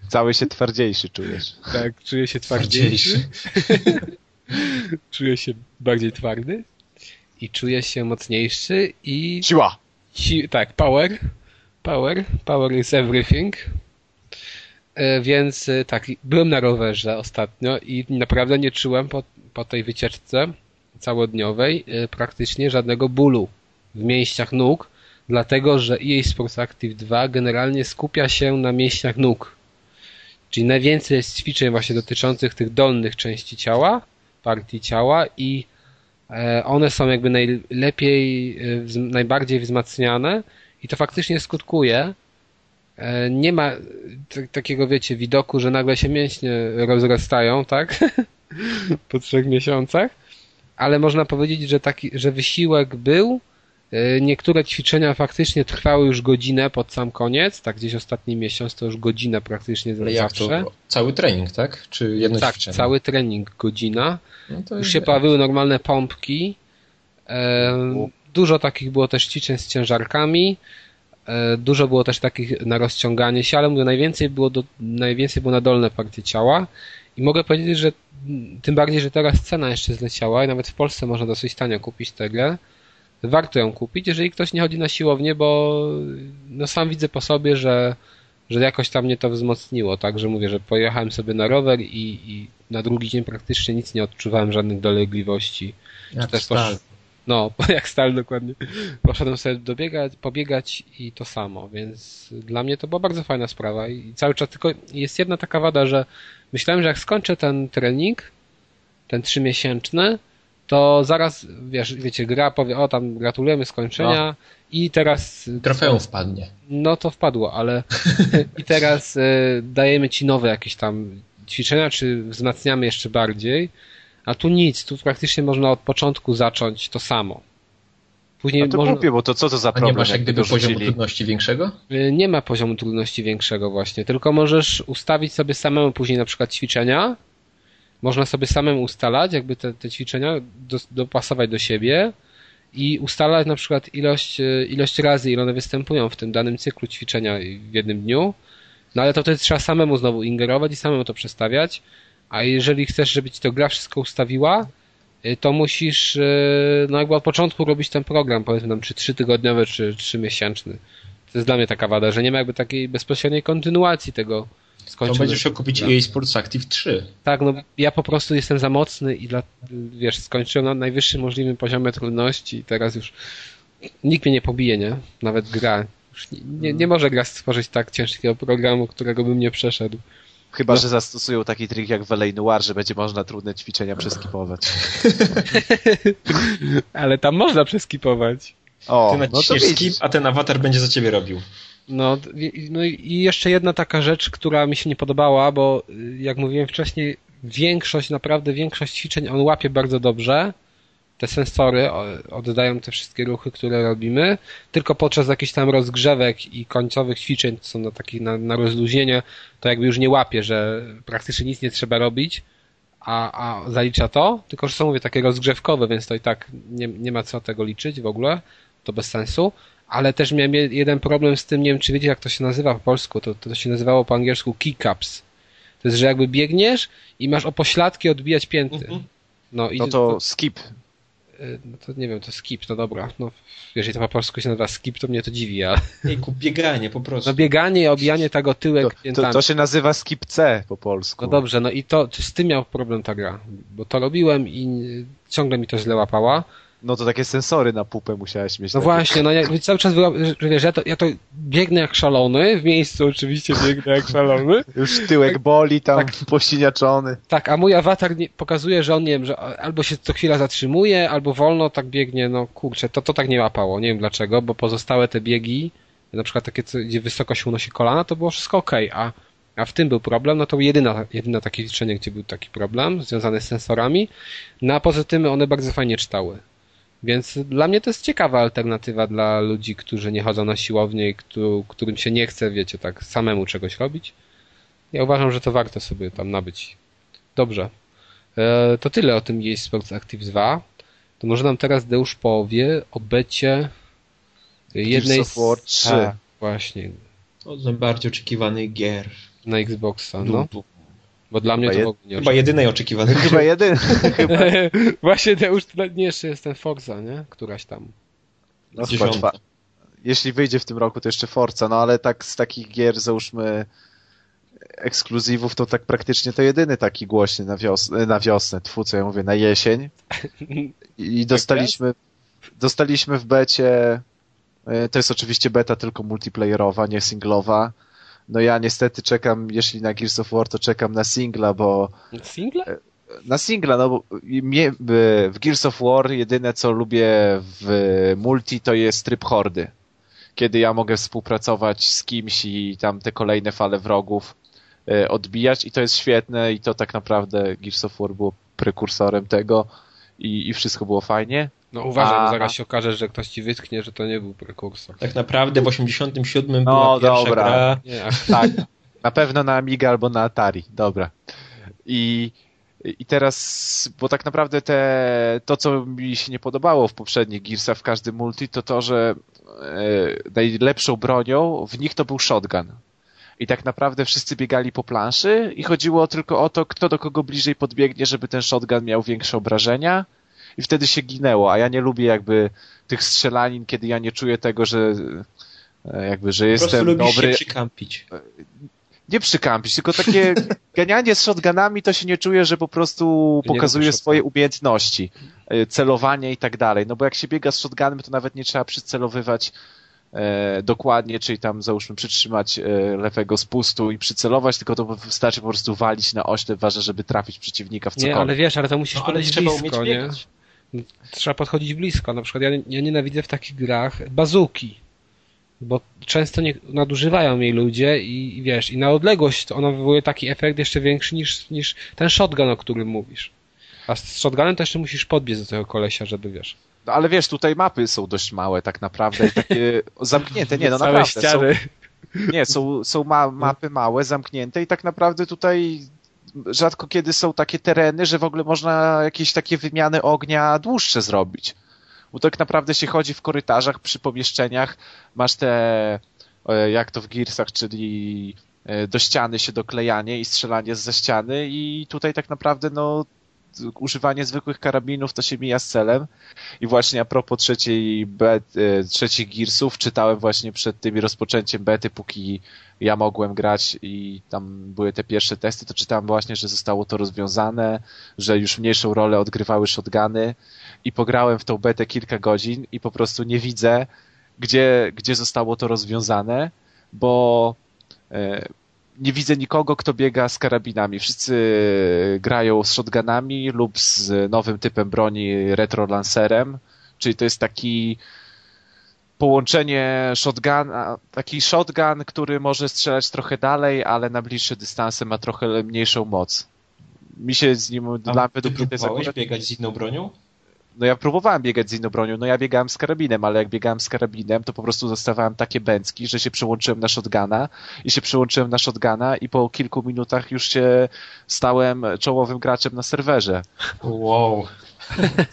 Cały się twardziejszy czujesz. Tak, czuję się twardziejszy. [LAUGHS] czuję się bardziej twardy i czuję się mocniejszy i Siła! si- tak, power. Power. Power is everything. E, Więc e, tak, byłem na rowerze ostatnio i naprawdę nie czułem po, po tej wycieczce całodniowej e, praktycznie żadnego bólu w mięśniach nóg, dlatego że EA Sports Active 2 generalnie skupia się na mięśniach nóg. Czyli najwięcej jest ćwiczeń właśnie dotyczących tych dolnych części ciała, partii ciała i one są jakby najlepiej, najbardziej wzmacniane i to faktycznie skutkuje. E, Nie ma takiego, wiecie, widoku, że nagle się mięśnie rozrastają, tak? [LAUGHS] po trzech miesiącach, ale można powiedzieć, że taki, że wysiłek był. E, Niektóre ćwiczenia faktycznie trwały już godzinę pod sam koniec, tak gdzieś ostatni miesiąc to już godzinę praktycznie Ale jak zawsze. to? Cały trening, tak? Czy jedno Tak, ćwiczenie? cały trening godzina. No Już jest- się pojawiły normalne pompki. E, dużo takich było też ćwiczeń z ciężarkami. E, dużo było też takich na rozciąganie się, ale mówię, najwięcej było, do, najwięcej było na dolne partie ciała. I mogę powiedzieć, że tym bardziej, że teraz cena jeszcze zleciała i nawet w Polsce można dosyć tanio kupić tę grę. Warto ją kupić, jeżeli ktoś nie chodzi na siłownię, bo no sam widzę po sobie, że, że jakoś tam mnie to wzmocniło. Także mówię, że pojechałem sobie na rower i, i na drugi dzień praktycznie nic nie odczuwałem, żadnych dolegliwości. Jak też stal. posz- No, [LAUGHS] jak stal dokładnie. Poszedłem sobie dobiegać, pobiegać i to samo, więc dla mnie to była bardzo fajna sprawa i cały czas tylko jest jedna taka wada, że myślałem, że jak skończę ten trening, ten trzymiesięczny, to zaraz, wiesz, wiecie, gra powie, o tam gratulujemy skończenia i teraz Trofeum wpadnie. no to wpadło, ale [LAUGHS] i teraz e, dajemy ci nowe jakieś tam ćwiczenia, czy wzmacniamy jeszcze bardziej, a tu nic, tu praktycznie można od początku zacząć to samo. Później No to można, głupie, bo to co to za A problem, nie masz jak jakby gdyby poziomu trudności większego? e, nie ma poziomu trudności większego właśnie, tylko możesz ustawić sobie samemu później na przykład ćwiczenia, można sobie samemu ustalać jakby te, te ćwiczenia, do, dopasować do siebie i ustalać na przykład ilość, e, ilość razy, ile one występują w tym danym cyklu ćwiczenia w jednym dniu. No ale to wtedy trzeba samemu znowu ingerować i samemu to przestawiać. A jeżeli chcesz, żeby ci to gra wszystko ustawiła, y, to musisz y, no jakby od początku robić ten program, powiedzmy tam czy trzytygodniowy, czy trzymiesięczny. To jest dla mnie taka wada, że nie ma jakby takiej bezpośredniej kontynuacji tego To skończonego. będziesz chciał kupić. EA Sports Active 3. Tak, no ja po prostu jestem za mocny i dla, wiesz, skończyłem na najwyższym możliwym poziomie trudności i teraz już nikt mnie nie pobije, nie? Nawet gra. Nie, nie, nie może gra stworzyć tak ciężkiego programu, którego bym nie przeszedł. Chyba, No. że zastosują taki trik jak w LA Noir, że będzie można trudne ćwiczenia przeskipować. [LAUGHS] Ale tam można przeskipować. O, Ty no to naciśniesz widzisz. skip, a ten awatar będzie za ciebie robił. No, i- no i jeszcze jedna taka rzecz, która mi się nie podobała, bo y, jak mówiłem wcześniej, większość, naprawdę większość ćwiczeń on łapie bardzo dobrze. Te sensory oddają te wszystkie ruchy, które robimy, tylko podczas jakichś tam rozgrzewek i końcowych ćwiczeń, co są na, taki, na, na rozluźnienie, to jakby już nie łapie, że praktycznie nic nie trzeba robić, a, a zalicza to, tylko że są, mówię, takie rozgrzewkowe, więc to i tak nie, nie ma co tego liczyć w ogóle, to bez sensu. Ale też miałem je- jeden problem z tym, nie wiem czy wiecie jak to się nazywa po polsku, to, to się nazywało po angielsku keycaps. To jest, że jakby biegniesz i masz o pośladki odbijać pięty. Mhm. No, i No to skip. Y, no to nie wiem, to skip, no dobra. No, jeżeli to po polsku się nazywa skip, to mnie to dziwi, ale Ejku, bieganie po prostu. no bieganie i obijanie tego tyłek To, to, to się nazywa skip C po polsku. No dobrze, no i to, czy z tym miał problem ta gra? Bo to robiłem i ciągle mi to źle łapała. No to takie sensory na pupę musiałeś mieć. No takie. właśnie, no ja cały czas, że wiesz, ja to, ja to biegnę jak szalony, w miejscu oczywiście biegnę jak szalony. [LAUGHS] Już tyłek boli tam, posiniaczony. Tak, a mój awatar nie, pokazuje, że on, nie wiem, że albo się co chwila zatrzymuje, albo wolno tak biegnie, no kurczę, to, to tak nie łapało, nie wiem dlaczego, bo pozostałe te biegi, na przykład takie, gdzie wysoko się unosi kolana, to było wszystko okej, a, a w tym był problem, no to jedyna, jedyne takie liczenie, gdzie był taki problem, związany z sensorami, no a poza tym one bardzo fajnie czytały. Więc dla mnie to jest ciekawa alternatywa dla ludzi, którzy nie chodzą na siłownię i któ- którym się nie chce, wiecie, tak samemu czegoś robić. Ja uważam, że to warto sobie tam nabyć. Dobrze. E, to tyle o tym EA Sports Active 2. To może nam teraz Deusz powie o becie jednej of War 3. Tak, właśnie. To z najbardziej oczekiwanych gier. Na Xboxa, no. Bo dla mnie Chyba to w ogóle nie Chyba jedynej oczekiwanej Chyba jedyny. [LAUGHS] Właśnie Deusz, to nie jeszcze jest ten Forza, nie? Któraś tam. No, chyba. Jeśli wyjdzie w tym roku, to jeszcze Forza, no ale tak z takich gier, załóżmy ekskluzywów, to tak praktycznie to jedyny taki głośny na, wios- na wiosnę, tfu, co ja mówię, na jesień. I dostaliśmy, dostaliśmy w becie, e, to jest oczywiście beta tylko multiplayerowa, nie singlowa. No ja niestety czekam, jeśli na Gears of War, to czekam na singla, bo Single? na singla, no bo w Gears of War jedyne co lubię w multi to jest tryb hordy. Kiedy ja mogę współpracować z kimś i tam te kolejne fale wrogów e, odbijać i to jest świetne i to tak naprawdę Gears of War było prekursorem tego i, i wszystko było fajnie. No uważaj, A- bo zaraz się okaże, że ktoś ci wytknie, że to nie był prekursor. Tak naprawdę w 87 No, była pierwsza dobra. gra. Nie, aż Tak, [LAUGHS] na pewno na Amiga albo na Atari, dobra. I, i teraz, bo tak naprawdę te, to, co mi się nie podobało w poprzednich Gearsach w każdym multi, to to, że e, najlepszą bronią w nich to był shotgun. I tak naprawdę wszyscy biegali po planszy i chodziło tylko o to, kto do kogo bliżej podbiegnie, żeby ten shotgun miał większe obrażenia i wtedy się ginęło, a ja nie lubię jakby tych strzelanin, kiedy ja nie czuję tego, że e, jakby, że Po jestem dobry się przykampić. nie przykampić, tylko takie [LAUGHS] ganianie z shotgunami to się nie czuje, że po prostu Nie pokazuje swoje umiejętności, y, celowanie i tak dalej. No bo jak się biega z shotgunem, to nawet nie trzeba przycelowywać e, dokładnie, czyli tam załóżmy przytrzymać e, lewego spustu i przycelować, tylko to wystarczy po prostu walić na oślep, ważne, żeby trafić przeciwnika w Nie, cokolwiek. ale wiesz, ale to musisz No, podejść blisko, nie? Trzeba podchodzić blisko. Na przykład ja, ja nienawidzę w takich grach bazuki. Bo często nie, nadużywają jej ludzie i, i wiesz, i na odległość ona wywołuje taki efekt jeszcze większy niż, niż ten shotgun, o którym mówisz. A z shotgunem to jeszcze musisz podbiec do tego kolesia, żeby wiesz. No, ale wiesz, tutaj mapy są dość małe tak naprawdę i takie [LAUGHS] zamknięte, nie no Całe naprawdę. Są, ściany. Nie, są, są ma, mapy małe, zamknięte i tak naprawdę tutaj rzadko kiedy są takie tereny, że w ogóle można jakieś takie wymiany ognia dłuższe zrobić. Bo tak naprawdę się chodzi w korytarzach, przy pomieszczeniach, masz te, e, jak to w Gearsach, czyli e, do ściany się doklejanie i strzelanie z ściany i tutaj tak naprawdę no używanie zwykłych karabinów to się mija z celem. I właśnie a propos trzeciej bet, trzecich Gearsów, czytałem właśnie przed tym rozpoczęciem bety, póki ja mogłem grać i tam były te pierwsze testy, to czytałem właśnie, że zostało to rozwiązane, że już mniejszą rolę odgrywały shotguny i pograłem w tą betę kilka godzin i po prostu nie widzę, gdzie, gdzie zostało to rozwiązane, bo e, nie widzę nikogo, kto biega z karabinami. Wszyscy grają z shotgunami lub z nowym typem broni retro lancerem, czyli to jest taki połączenie shotguna, taki shotgun, który może strzelać trochę dalej, ale na bliższe dystanse ma trochę mniejszą moc. Mi się z nim, A dla według mnie to jest biegać z inną bronią? No ja próbowałem biegać z inną bronią, no ja biegałem z karabinem, ale jak biegałem z karabinem, to po prostu dostawałem takie bęcki, że się przełączyłem na shotguna i się przełączyłem na shotguna i po kilku minutach już się stałem czołowym graczem na serwerze. Wow.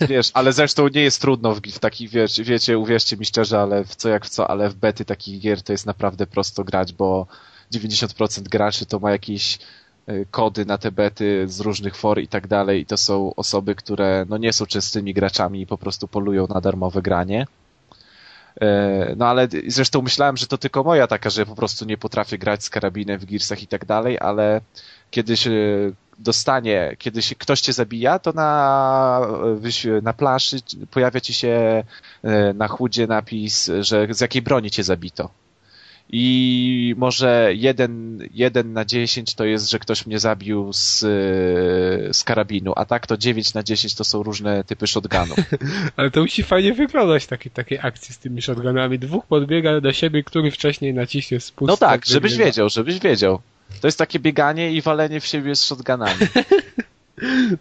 Wiesz, ale zresztą nie jest trudno w, w takich, wiecie, wiecie, uwierzcie mi szczerze, ale w co jak w co, ale w bety takich gier to jest naprawdę prosto grać, bo 90% graczy to ma jakiś kody na te bety z różnych for i tak dalej i to są osoby, które no nie są częstymi graczami i po prostu polują na darmowe granie. E, no ale zresztą myślałem, że to tylko moja taka, że po prostu nie potrafię grać z karabinem w Gearsach i tak dalej, ale kiedyś dostanie, kiedy się ktoś cię zabija, to na, na planszy pojawia ci się e, na chudzie napis, że z jakiej broni cię zabito. I może jeden, jeden na dziesięć to jest, że ktoś mnie zabił z, z karabinu, a tak to dziewięć na dziesięć to są różne typy shotgunów. [LAUGHS] Ale to musi fajnie wyglądać takiej, takiej akcji z tymi shotgunami. Dwóch podbiega do siebie, który wcześniej naciśnie spust. No tak, żebyś wiedział, żebyś wiedział. To jest takie bieganie i walenie w siebie z shotgunami. [LAUGHS]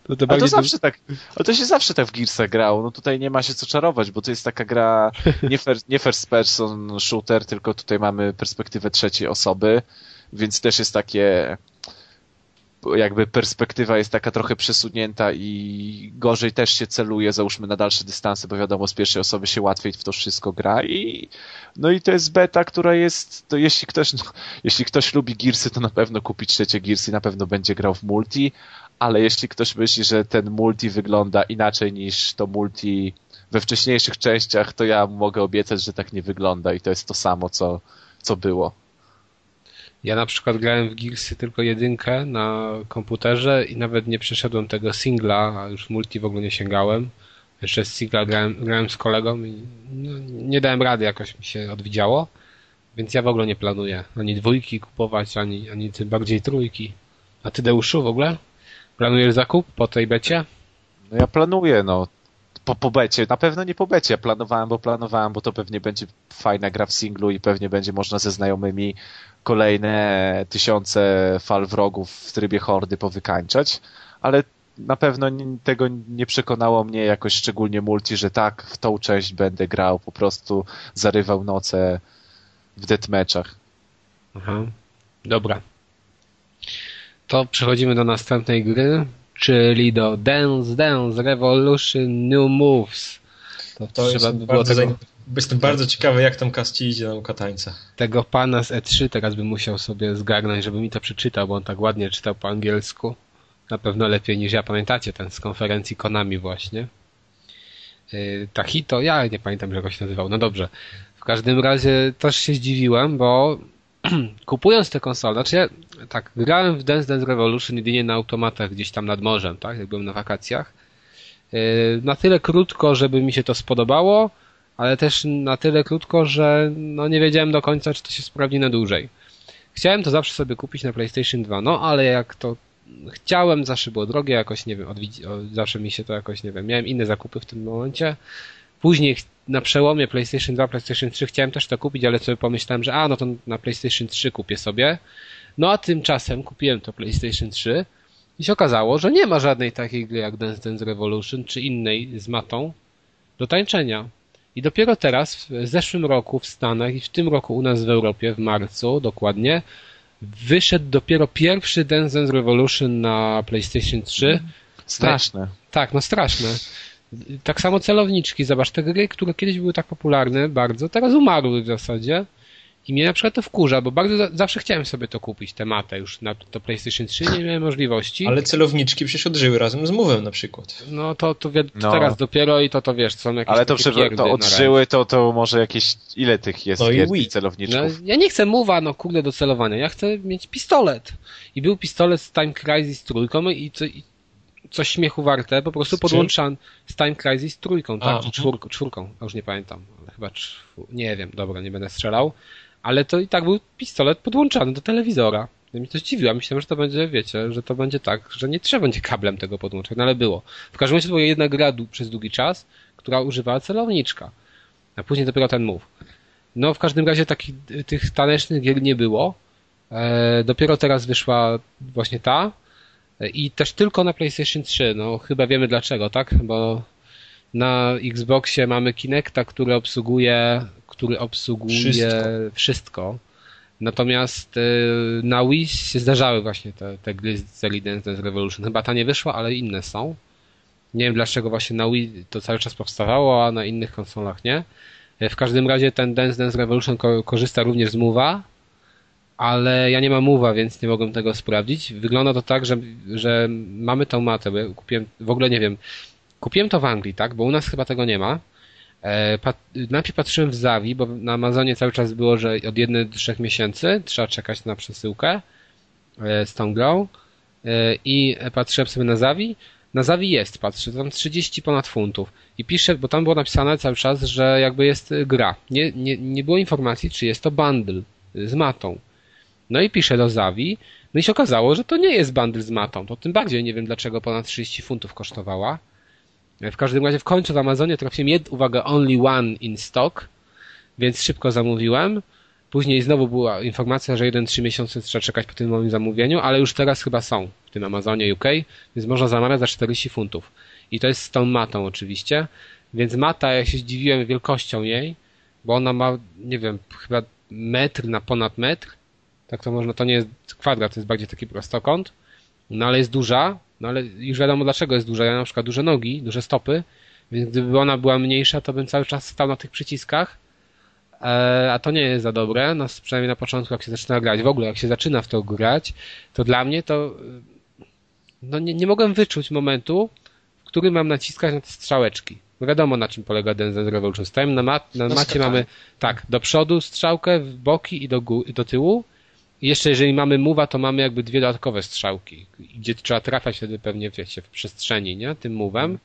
No to, to zawsze tak, ale to się zawsze tak w Gearsach grało. No tutaj nie ma się co czarować, bo to jest taka gra nie, [LAUGHS] first, nie first person shooter, tylko tutaj mamy perspektywę trzeciej osoby, więc też jest takie jakby perspektywa jest taka trochę przesunięta i gorzej też się celuje, załóżmy na dalsze dystanse, bo wiadomo, z pierwszej osoby się łatwiej w to wszystko gra i no i to jest beta, która jest, to jeśli ktoś, no, jeśli ktoś lubi Gearsy, to na pewno kupi trzecie Gearsy, na pewno będzie grał w multi, ale jeśli ktoś myśli, że ten multi wygląda inaczej niż to multi we wcześniejszych częściach, to ja mogę obiecać, że tak nie wygląda i to jest to samo, co, co było. Ja na przykład grałem w Gearsy tylko jedynkę na komputerze i nawet nie przeszedłem tego singla, a już multi w ogóle nie sięgałem. Jeszcze z singla grałem, grałem z kolegą i no, nie dałem rady, jakoś mi się odwidziało. Więc ja w ogóle nie planuję ani dwójki kupować, ani, ani tym bardziej trójki. A ty Deuszu w ogóle? Planujesz zakup po tej becie? No ja planuję, no. Po, po becie. Na pewno nie po becie. Planowałem, bo planowałem, bo to pewnie będzie fajna gra w singlu i pewnie będzie można ze znajomymi kolejne tysiące fal wrogów w trybie hordy powykańczać, ale na pewno tego nie przekonało mnie jakoś szczególnie multi, że tak, w tą część będę grał, po prostu zarywał noce w deathmatchach. Aha, dobra. To przechodzimy do następnej gry, czyli do Dance Dance Revolution New Moves. To, to trzeba by było tego... Jestem bardzo ciekawy, jak tam Kasti idzie nauka tańca. Tego pana z E3 teraz bym musiał sobie zgarnąć, żeby mi to przeczytał, bo on tak ładnie czytał po angielsku. Na pewno lepiej niż ja. Pamiętacie ten z konferencji Konami właśnie? Yy, Tahito, ja nie pamiętam, jak go się nazywał. No dobrze. W każdym razie też się zdziwiłem, bo [CLEARS THROAT] kupując tę konsolę, znaczy ja tak, grałem w Dance Dance Revolution jedynie na automatach gdzieś tam nad morzem, tak, jak byłem na wakacjach. Yy, na tyle krótko, żeby mi się to spodobało, ale też na tyle krótko, że no nie wiedziałem do końca, czy to się sprawdzi na dłużej. Chciałem to zawsze sobie kupić na PlayStation 2, no ale jak to chciałem, zawsze było drogie, jakoś nie wiem, zawsze mi się to jakoś, nie wiem, miałem inne zakupy w tym momencie. Później na przełomie PlayStation 2, PlayStation 3 chciałem też to kupić, ale sobie pomyślałem, że a, no to na PlayStation 3 kupię sobie. No a tymczasem kupiłem to PlayStation 3 i się okazało, że nie ma żadnej takiej gry jak Dance Dance Revolution, czy innej z matą do tańczenia. I dopiero teraz, w zeszłym roku w Stanach i w tym roku u nas w Europie, w marcu dokładnie, wyszedł dopiero pierwszy Dance Dance Revolution na PlayStation 3. Straszne. Tak, no straszne. Tak samo celowniczki. Zobacz, te gry, które kiedyś były tak popularne bardzo, teraz umarły w zasadzie. I mnie na przykład to wkurza, bo bardzo zawsze chciałem sobie to kupić, tematę już na to PlayStation 3, nie miałem możliwości. Ale celowniczki przecież odżyły razem z Move'em na przykład. No to, to, to no. teraz dopiero i to to wiesz, są jakieś Ale to, przy, to odżyły, to, to może jakieś, ile tych jest no i celowniczków? No, ja nie chcę Move'a, no kurde, do celowania, ja chcę mieć pistolet. I był pistolet z Time Crisis trójką i, co, i coś śmiechu warte, po prostu podłączan z Time Crisis trójką, tak, A, czy czwórką, czwórką, już nie pamiętam, ale chyba czwór... nie wiem, dobra, nie będę strzelał ale to i tak był pistolet podłączany do telewizora. Ja mi to zdziwiło. Myślałem, że to będzie, wiecie, że to będzie tak, że nie trzeba będzie kablem tego podłączać, no ale było. W każdym razie to była jedna gra przez długi czas, która używała celowniczka. A później dopiero ten move. No w każdym razie takich tych tanecznych gier nie było. E, dopiero teraz wyszła właśnie ta. I też tylko na PlayStation 3. No chyba wiemy dlaczego, tak? Bo na Xboxie mamy Kinecta, który obsługuje który obsługuje wszystko. wszystko. Natomiast y, na Wii się zdarzały właśnie te, te gry z serii Dance Revolution. Chyba ta nie wyszła, ale inne są. Nie wiem dlaczego właśnie na Wii to cały czas powstawało, a na innych konsolach nie. W każdym razie ten Dance Dance Revolution ko korzysta również z Move'a, ale ja nie mam mowa, więc nie mogłem tego sprawdzić. Wygląda to tak, że, że mamy tą matę, bo ja kupiłem, w ogóle nie wiem, kupiłem to w Anglii, tak, bo u nas chyba tego nie ma. E, pat, najpierw patrzyłem w Zawi, bo na Amazonie cały czas było, że od 1 do 3 miesięcy trzeba czekać na przesyłkę e, z tą grą e, i patrzyłem sobie na Zawi. Na Zawi jest, patrzę, tam 30 ponad funtów i pisze, bo tam było napisane cały czas, że jakby jest gra. Nie, nie, nie było informacji, czy jest to bundle z matą. No i piszę do Zawi, no i się okazało, że to nie jest bundle z matą. To tym bardziej nie wiem, dlaczego ponad 30 funtów kosztowała. W każdym razie w końcu w Amazonie trafiłem, jed, uwaga, only one in stock, więc szybko zamówiłem. Później znowu była informacja, że 1-3 miesiące trzeba czekać po tym moim zamówieniu, ale już teraz chyba są w tym Amazonie UK, więc można zamawiać za 40 funtów. I to jest z tą matą oczywiście. Więc mata, ja się zdziwiłem wielkością jej, bo ona ma, nie wiem, chyba metr na ponad metr. Tak to można, to nie jest kwadrat, to jest bardziej taki prostokąt. No ale jest duża, no ale już wiadomo dlaczego jest duża. Ja na przykład duże nogi, duże stopy, więc gdyby ona była mniejsza, to bym cały czas stał na tych przyciskach. E, a to nie jest za dobre, no przynajmniej na początku jak się zaczyna grać. W ogóle jak się zaczyna w to grać, to dla mnie to no nie, nie mogłem wyczuć momentu, w którym mam naciskać na te strzałeczki. Bo wiadomo na czym polega Dance Revolution. Stajemy na, mat, na macie mamy tak, do przodu strzałkę, w boki i do, i do tyłu jeszcze jeżeli mamy mowa, to mamy jakby dwie dodatkowe strzałki, gdzie trzeba trafiać wtedy pewnie wiecie, w przestrzeni, nie? Tym mówem.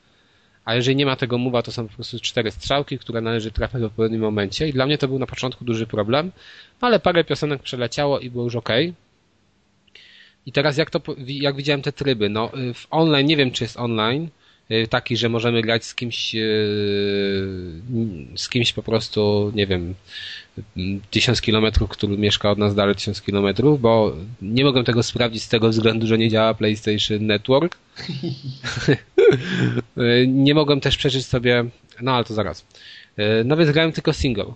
A jeżeli nie ma tego mowa, to są po prostu cztery strzałki, które należy trafiać w odpowiednim momencie. I dla mnie to był na początku duży problem, ale parę piosenek przeleciało i było już ok. I teraz jak to, jak widziałem te tryby, no w online, nie wiem czy jest online, Y, taki, że możemy grać z kimś, y, z kimś po prostu, nie wiem, tysiąc kilometrów, który mieszka od nas dalej tysiąc kilometrów, bo nie mogę tego sprawdzić z tego względu, że nie działa PlayStation Network. [LAUGHS] Y, nie mogłem też przeżyć sobie, no ale to zaraz. Nawet grałem tylko single.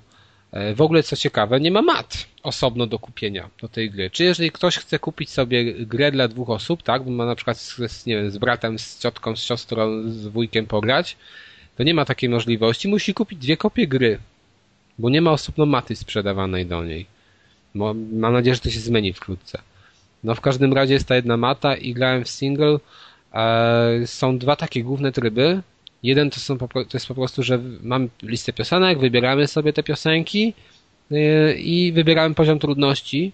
E, w ogóle co ciekawe, nie ma mat osobno do kupienia do tej gry. Czy jeżeli ktoś chce kupić sobie grę dla dwóch osób, tak, bo ma na przykład z, nie wiem, z bratem, z ciotką, z siostrą, z wujkiem pograć, to nie ma takiej możliwości. Musi kupić dwie kopie gry, bo nie ma osobno maty sprzedawanej do niej. Bo mam nadzieję, że to się zmieni wkrótce. No w każdym razie jest ta jedna mata i grałem w single. E, są dwa takie główne tryby. Jeden to, są, to jest po prostu, że mamy listę piosenek, wybieramy sobie te piosenki yy, i wybieramy poziom trudności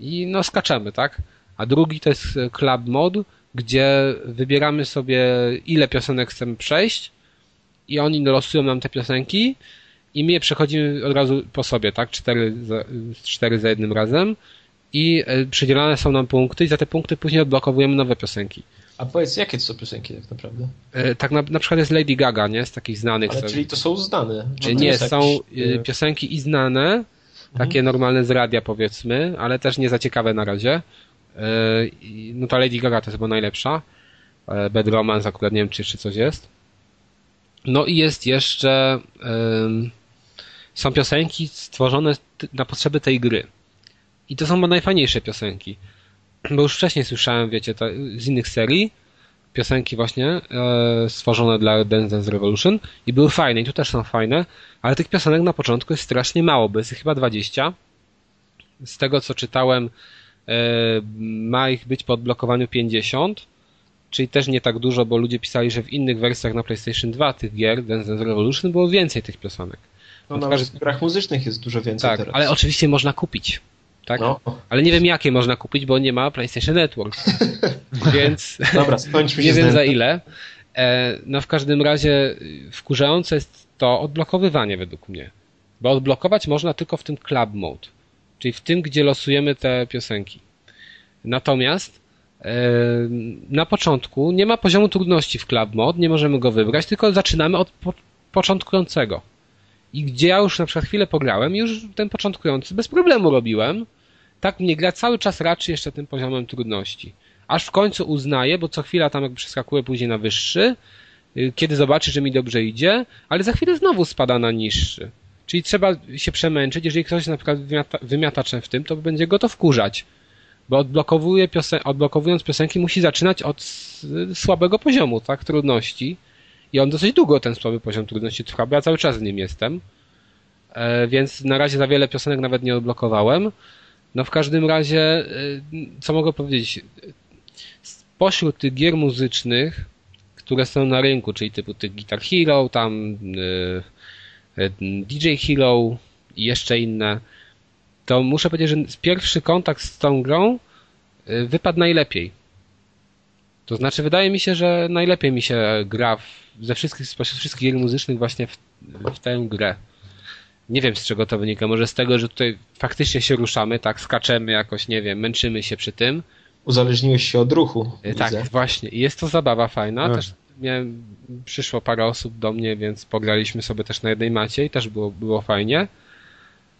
i no skaczemy, tak? A drugi to jest club mode, gdzie wybieramy sobie ile piosenek chcemy przejść i oni losują nam te piosenki i my je przechodzimy od razu po sobie, tak? Cztery za, cztery za jednym razem i yy, przydzielane są nam punkty i za te punkty później odblokowujemy nowe piosenki. A powiedz, jakie to są piosenki tak naprawdę? E, tak na, na przykład jest Lady Gaga, nie? Z takich znanych. Ale, czyli to są znane? Czy nie, są jakiś... E, piosenki i znane, takie mhm. normalne z radia powiedzmy, ale też nie za ciekawe na razie. E, no ta Lady Gaga to jest chyba najlepsza. Bad Romance akurat nie wiem, czy jeszcze coś jest. No i jest jeszcze są piosenki stworzone na potrzeby tej gry. I to są chyba najfajniejsze piosenki bo już wcześniej słyszałem, wiecie, to, z innych serii piosenki właśnie e, stworzone dla Dance Dance Revolution i były fajne i tu też są fajne, ale tych piosenek na początku jest strasznie mało, bo jest chyba 20. Z tego co czytałem e, ma ich być po odblokowaniu 50, czyli też nie tak dużo, bo ludzie pisali, że w innych wersjach na PlayStation 2 tych gier Dance Dance Revolution było więcej tych piosenek. No, no w grach muzycznych jest dużo więcej tak, teraz. ale oczywiście można kupić tak? No. Ale nie wiem jakie można kupić, bo nie ma PlayStation Network. [LAUGHS] Więc Dobra, skończmy nie wiem za ile. E, no w każdym razie wkurzające jest to odblokowywanie według mnie. Bo odblokować można tylko w tym club mode, czyli w tym, gdzie losujemy te piosenki. Natomiast e, na początku nie ma poziomu trudności w club mode, nie możemy go wybrać, tylko zaczynamy od po początkującego. I gdzie ja już na przykład chwilę pograłem, już ten początkujący bez problemu robiłem, tak mnie gra cały czas raczy jeszcze tym poziomem trudności. Aż w końcu uznaję, bo co chwila tam jakby przeskakuję później na wyższy, y, kiedy zobaczy, że mi dobrze idzie, ale za chwilę znowu spada na niższy. Czyli trzeba się przemęczyć, jeżeli ktoś na przykład wymiata, wymiataczem w tym, to będzie go to wkurzać. Bo odblokowuje piosen odblokowując piosenki musi zaczynać od słabego poziomu, tak, trudności. I on dosyć długo ten słaby poziom trudności trwa, bo ja cały czas z nim jestem. E, więc na razie za wiele piosenek nawet nie odblokowałem. No w każdym razie, y, co mogę powiedzieć? Pośród tych gier muzycznych, które są na rynku, czyli typu tych Guitar Hero, tam y, y, DJ Hero i jeszcze inne, to muszę powiedzieć, że pierwszy kontakt z tą grą wypadł najlepiej. To znaczy, wydaje mi się, że najlepiej mi się gra w, ze wszystkich, spośród wszystkich gier muzycznych właśnie w, w tę grę. Nie wiem z czego to wynika. Może z tego, że tutaj faktycznie się ruszamy, tak, skaczemy jakoś, nie wiem, męczymy się przy tym. Uzależniłeś się od ruchu. E, tak, widzę. właśnie. I jest to zabawa fajna. No. Też miałem, przyszło parę osób do mnie, więc pograliśmy sobie też na jednej macie i też było, było fajnie.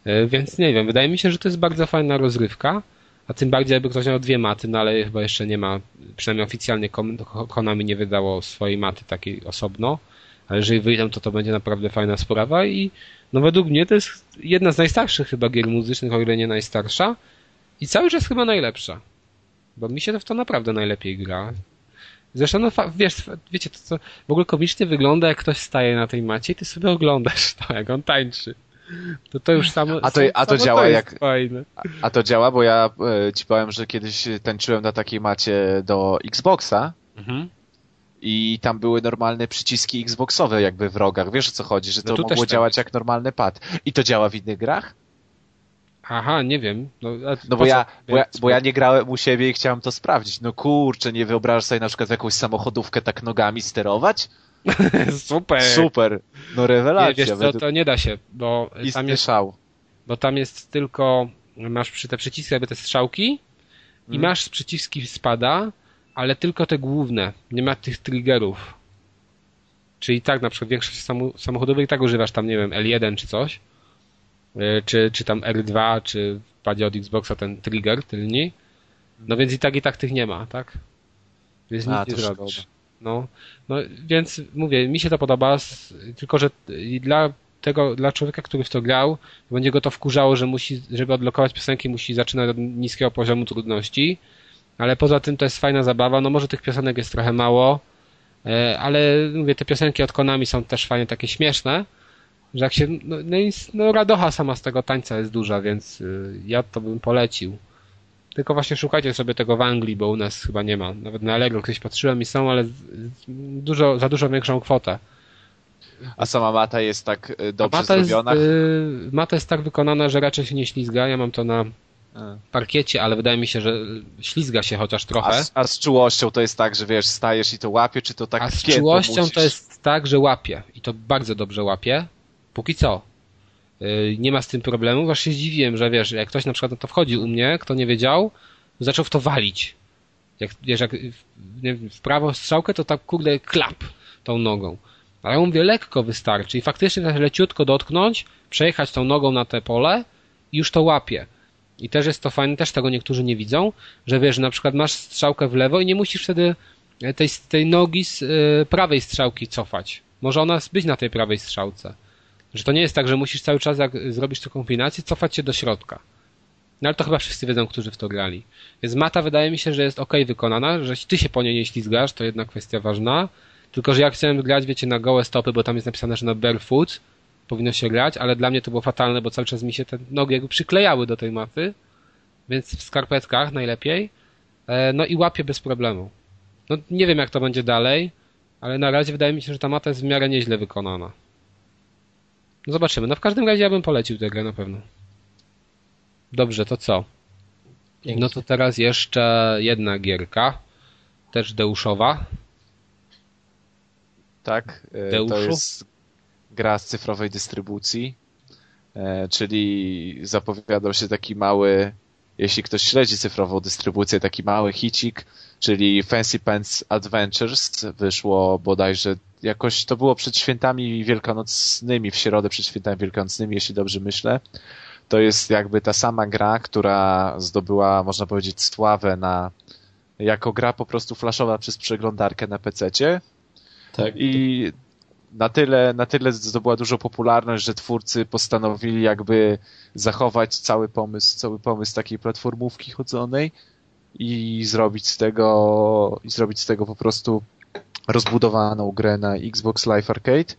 E, więc nie wiem, wydaje mi się, że to jest bardzo fajna rozrywka. A tym bardziej, jakby ktoś miał dwie maty, no ale chyba jeszcze nie ma, przynajmniej oficjalnie Konami nie wydało swojej maty takiej osobno. Ale jeżeli wyjdą, to to będzie naprawdę fajna sprawa i no według mnie to jest jedna z najstarszych chyba gier muzycznych, o ile nie najstarsza i cały czas chyba najlepsza. Bo mi się w to naprawdę najlepiej gra. Zresztą, no wiesz, wiecie, to co w ogóle komicznie wygląda, jak ktoś staje na tej macie i ty sobie oglądasz to, jak on tańczy. To to już samo. A to, a to działa to jak. Fajne. A, a, to działa, bo ja e, ci powiem, że kiedyś tańczyłem na takiej macie do Xboxa. Mhm. I tam były normalne przyciski Xboxowe jakby w rogach. Wiesz o co chodzi, że no to mogło tak. działać jak normalny pad. I to działa w innych grach? Aha, nie wiem. No, no bo, ja, bo, ja, bo ja nie grałem u siebie i chciałem to sprawdzić. No kurczę, nie wyobrażasz sobie na przykład jakąś samochodówkę tak nogami sterować? [LAUGHS] Super. Super. No rewelacja. Nie, wiesz co, to nie da się, bo tam jest, szał. bo tam jest tylko, masz przy te przyciski jakby te strzałki i hmm. masz przyciski spada, ale tylko te główne. Nie ma tych triggerów. Czyli tak, na przykład większość samochodowych i tak używasz tam, nie wiem, L1 czy coś, e, czy, czy tam R2, czy w padzie od Xboxa ten trigger tylni. No więc i tak, i tak tych nie ma, tak? Więc nic A, nie zrobisz. No, no, więc mówię, mi się to podoba, tylko że dla tego, dla człowieka, który w to grał, będzie go to wkurzało, że musi, żeby odblokować piosenki, musi zaczynać od niskiego poziomu trudności, ale poza tym to jest fajna zabawa, no może tych piosenek jest trochę mało, e, ale mówię, te piosenki od Konami są też fajnie takie śmieszne, że jak się, no, no, no radocha sama z tego tańca jest duża, więc y, ja to bym polecił. Tylko właśnie szukajcie sobie tego w Anglii, bo u nas chyba nie ma. Nawet na Allegro kiedyś patrzyłem i są, ale dużo, za dużo większą kwotę. A sama mata jest tak y, dobrze mata zrobiona? Jest, yy, mata jest tak wykonana, że raczej się nie ślizga. Ja mam to na parkiecie, ale wydaje mi się, że ślizga się chociaż trochę. A z, a z czułością to jest tak, że wiesz, stajesz i to łapie, czy to tak A z czułością musisz? to jest tak, że łapie. I to bardzo dobrze łapie. Póki co. Y, nie ma z tym problemu. Właśnie się zdziwiłem, że wiesz, jak ktoś na przykład na to wchodzi u mnie, kto nie wiedział, zaczął w to walić. Jak, wiesz, jak w, w prawo strzałkę, to tak kurde klap tą nogą. Ale ja mówię, lekko wystarczy i faktycznie tak leciutko dotknąć, przejechać tą nogą na te pole i już to łapie. I też jest to fajne, też tego niektórzy nie widzą, że wiesz, na przykład masz strzałkę w lewo i nie musisz wtedy tej, tej nogi z y, prawej strzałki cofać. Może ona być na tej prawej strzałce. Że to nie jest tak, że musisz cały czas, jak zrobisz tę kombinację, cofać się do środka. No ale to chyba wszyscy wiedzą, którzy w to grali. Więc mata wydaje mi się, że jest ok wykonana, że ty się po niej nie ślizgasz, to jedna kwestia ważna. Tylko, że ja chciałem grać, wiecie, na gołe stopy, bo tam jest napisane, że na barefoot powinno się grać, ale dla mnie to było fatalne, bo cały czas mi się te nogi jakby przyklejały do tej maty, więc w skarpetkach najlepiej. E, no i łapię bez problemu. No nie wiem, jak to będzie dalej, ale na razie wydaje mi się, że ta mata jest w miarę nieźle wykonana. No zobaczymy. No w każdym razie ja bym polecił tę grę na pewno. Dobrze, to co? Pięknie. No to teraz jeszcze jedna gierka. Też Deuszowa. Tak, e, Deuszu? to jest gra z cyfrowej dystrybucji, e, czyli zapowiadał się taki mały, jeśli ktoś śledzi cyfrową dystrybucję, taki mały hicik, czyli Fancy Pants Adventures. Wyszło bodajże jakoś to było przed świętami wielkanocnymi, w środę przed świętami wielkanocnymi, jeśli dobrze myślę. To jest jakby ta sama gra, która zdobyła, można powiedzieć, sławę na, jako gra po prostu flashowa przez przeglądarkę na PC-cie. Tak. I na tyle, na tyle zdobyła dużo popularność, że twórcy postanowili jakby zachować cały pomysł, cały pomysł takiej platformówki chodzonej i zrobić z tego, i zrobić z tego po prostu rozbudowaną grę na Xbox Live Arcade.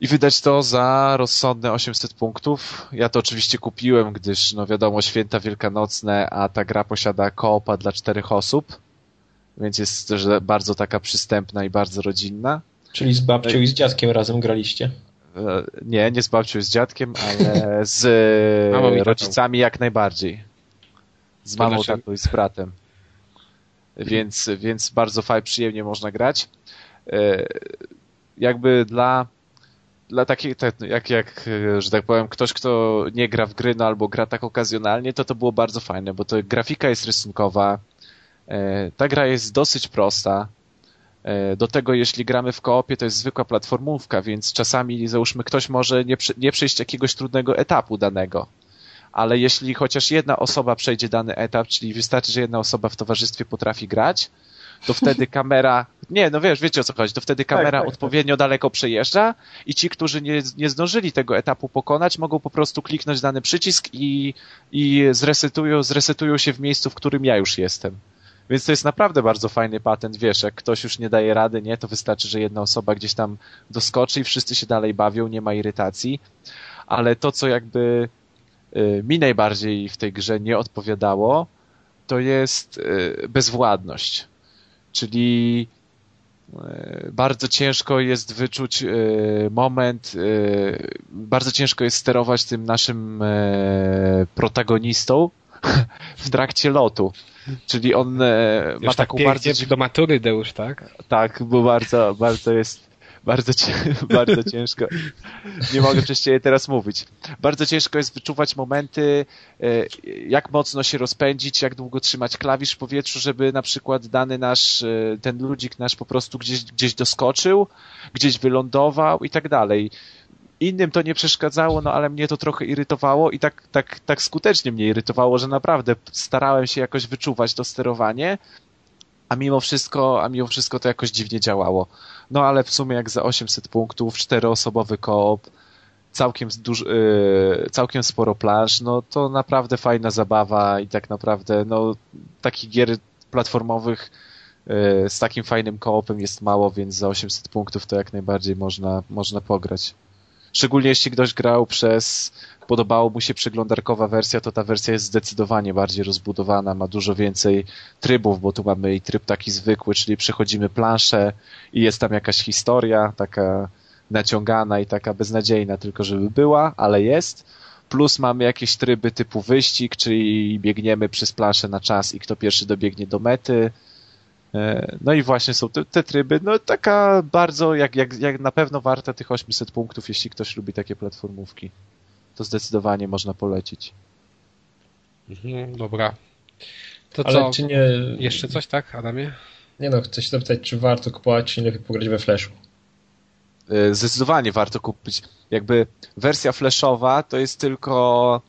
i wydać to za rozsądne 800 punktów. Ja to oczywiście kupiłem, gdyż, no wiadomo, święta wielkanocne, a ta gra posiada koopa dla czterech osób, więc jest też bardzo taka przystępna i bardzo rodzinna. Czyli z babcią i z dziadkiem razem graliście? E, nie, nie z babcią i z dziadkiem, ale [LAUGHS] z rodzicami jak najbardziej. Z mamą, tatą i z bratem. Więc, więc bardzo fajnie, przyjemnie można grać. E, jakby dla dla takich, tak, jak, jak, że tak powiem, ktoś, kto nie gra w gry, no albo gra tak okazjonalnie, to to było bardzo fajne, bo to grafika jest rysunkowa, e, ta gra jest dosyć prosta, do tego, jeśli gramy w koopie, to jest zwykła platformówka, więc czasami, załóżmy, ktoś może nie, nie przejść jakiegoś trudnego etapu danego. Ale jeśli chociaż jedna osoba przejdzie dany etap, czyli wystarczy, że jedna osoba w towarzystwie potrafi grać, to [LAUGHS] wtedy kamera, nie, no wiesz, wiecie o co chodzi, to wtedy tak, kamera tak, tak, odpowiednio tak. daleko przejeżdża i ci, którzy nie, nie zdążyli tego etapu pokonać, mogą po prostu kliknąć dany przycisk i, i zresetują, zresetują się w miejscu, w którym ja już jestem. Więc to jest naprawdę bardzo fajny patent, wiesz, jak ktoś już nie daje rady, nie, to wystarczy, że jedna osoba gdzieś tam doskoczy i wszyscy się dalej bawią, nie ma irytacji. Ale to, co jakby y, mi najbardziej w tej grze nie odpowiadało, to jest y, bezwładność czyli e, bardzo ciężko jest wyczuć moment, bardzo ciężko jest sterować tym naszym protagonistą [LAUGHS] w trakcie lotu. Czyli on ma tak taką bardzo... do matury, Deusz, tak? Tak, bo bardzo, bardzo jest bardzo, [LAUGHS] bardzo ciężko. Nie mogę przez ciebie teraz mówić. Bardzo ciężko jest wyczuwać momenty, e, jak mocno się rozpędzić, jak długo trzymać klawisz w powietrzu, żeby na przykład dany nasz, e, ten ludzik nasz po prostu gdzieś, gdzieś doskoczył, gdzieś wylądował i tak dalej. Innym to nie przeszkadzało, no ale mnie to trochę irytowało i tak, tak, tak skutecznie mnie irytowało, że naprawdę starałem się jakoś wyczuwać to sterowanie, a mimo wszystko, a mimo wszystko to jakoś dziwnie działało. No ale w sumie jak za 800 punktów, czteroosobowy koop, całkiem, duż, yy, całkiem sporo plaż, no to naprawdę fajna zabawa i tak naprawdę no takich gier platformowych yy, z takim fajnym koopem jest mało, więc za 800 punktów to jak najbardziej można, można pograć. Szczególnie jeśli ktoś grał przez podobało mu się przeglądarkowa wersja, to ta wersja jest zdecydowanie bardziej rozbudowana, ma dużo więcej trybów, bo tu mamy i tryb taki zwykły, czyli przechodzimy planszę i jest tam jakaś historia, taka naciągana i taka beznadziejna, tylko żeby była, ale jest. Plus mamy jakieś tryby typu wyścig, czyli biegniemy przez planszę na czas i kto pierwszy dobiegnie do mety. E, no i właśnie są te, te, tryby, no taka bardzo, jak, jak, jak na pewno warta tych 800 punktów, jeśli ktoś lubi takie platformówki to zdecydowanie można polecić. Mhm, dobra. To Ale co? czy nie... Jeszcze coś, tak, Adamie? Nie no, chcę się zapytać, czy warto kupować, czy nie lepiej pograć we Flashu? E, zdecydowanie warto kupić. Jakby wersja flashowa to jest tylko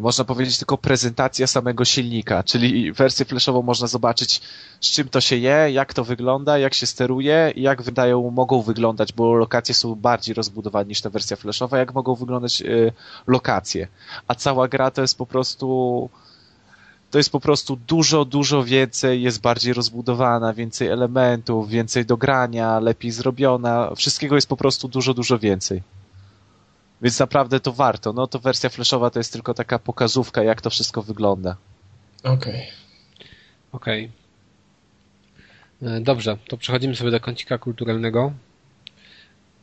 można powiedzieć, tylko prezentacja samego silnika, czyli wersję flashową można zobaczyć, z czym to się je, jak to wygląda, jak się steruje i jak wydają, mogą wyglądać, bo lokacje są bardziej rozbudowane niż ta wersja flashowa, jak mogą wyglądać e, lokacje. A cała gra to jest po prostu to jest po prostu dużo, dużo więcej, jest bardziej rozbudowana, więcej elementów, więcej do grania, lepiej zrobiona, wszystkiego jest po prostu dużo, dużo więcej. Więc naprawdę to warto. No to wersja flashowa to jest tylko taka pokazówka, jak to wszystko wygląda. Okej. Okay. Okej. Okay. E, dobrze, to przechodzimy sobie do kącika kulturalnego.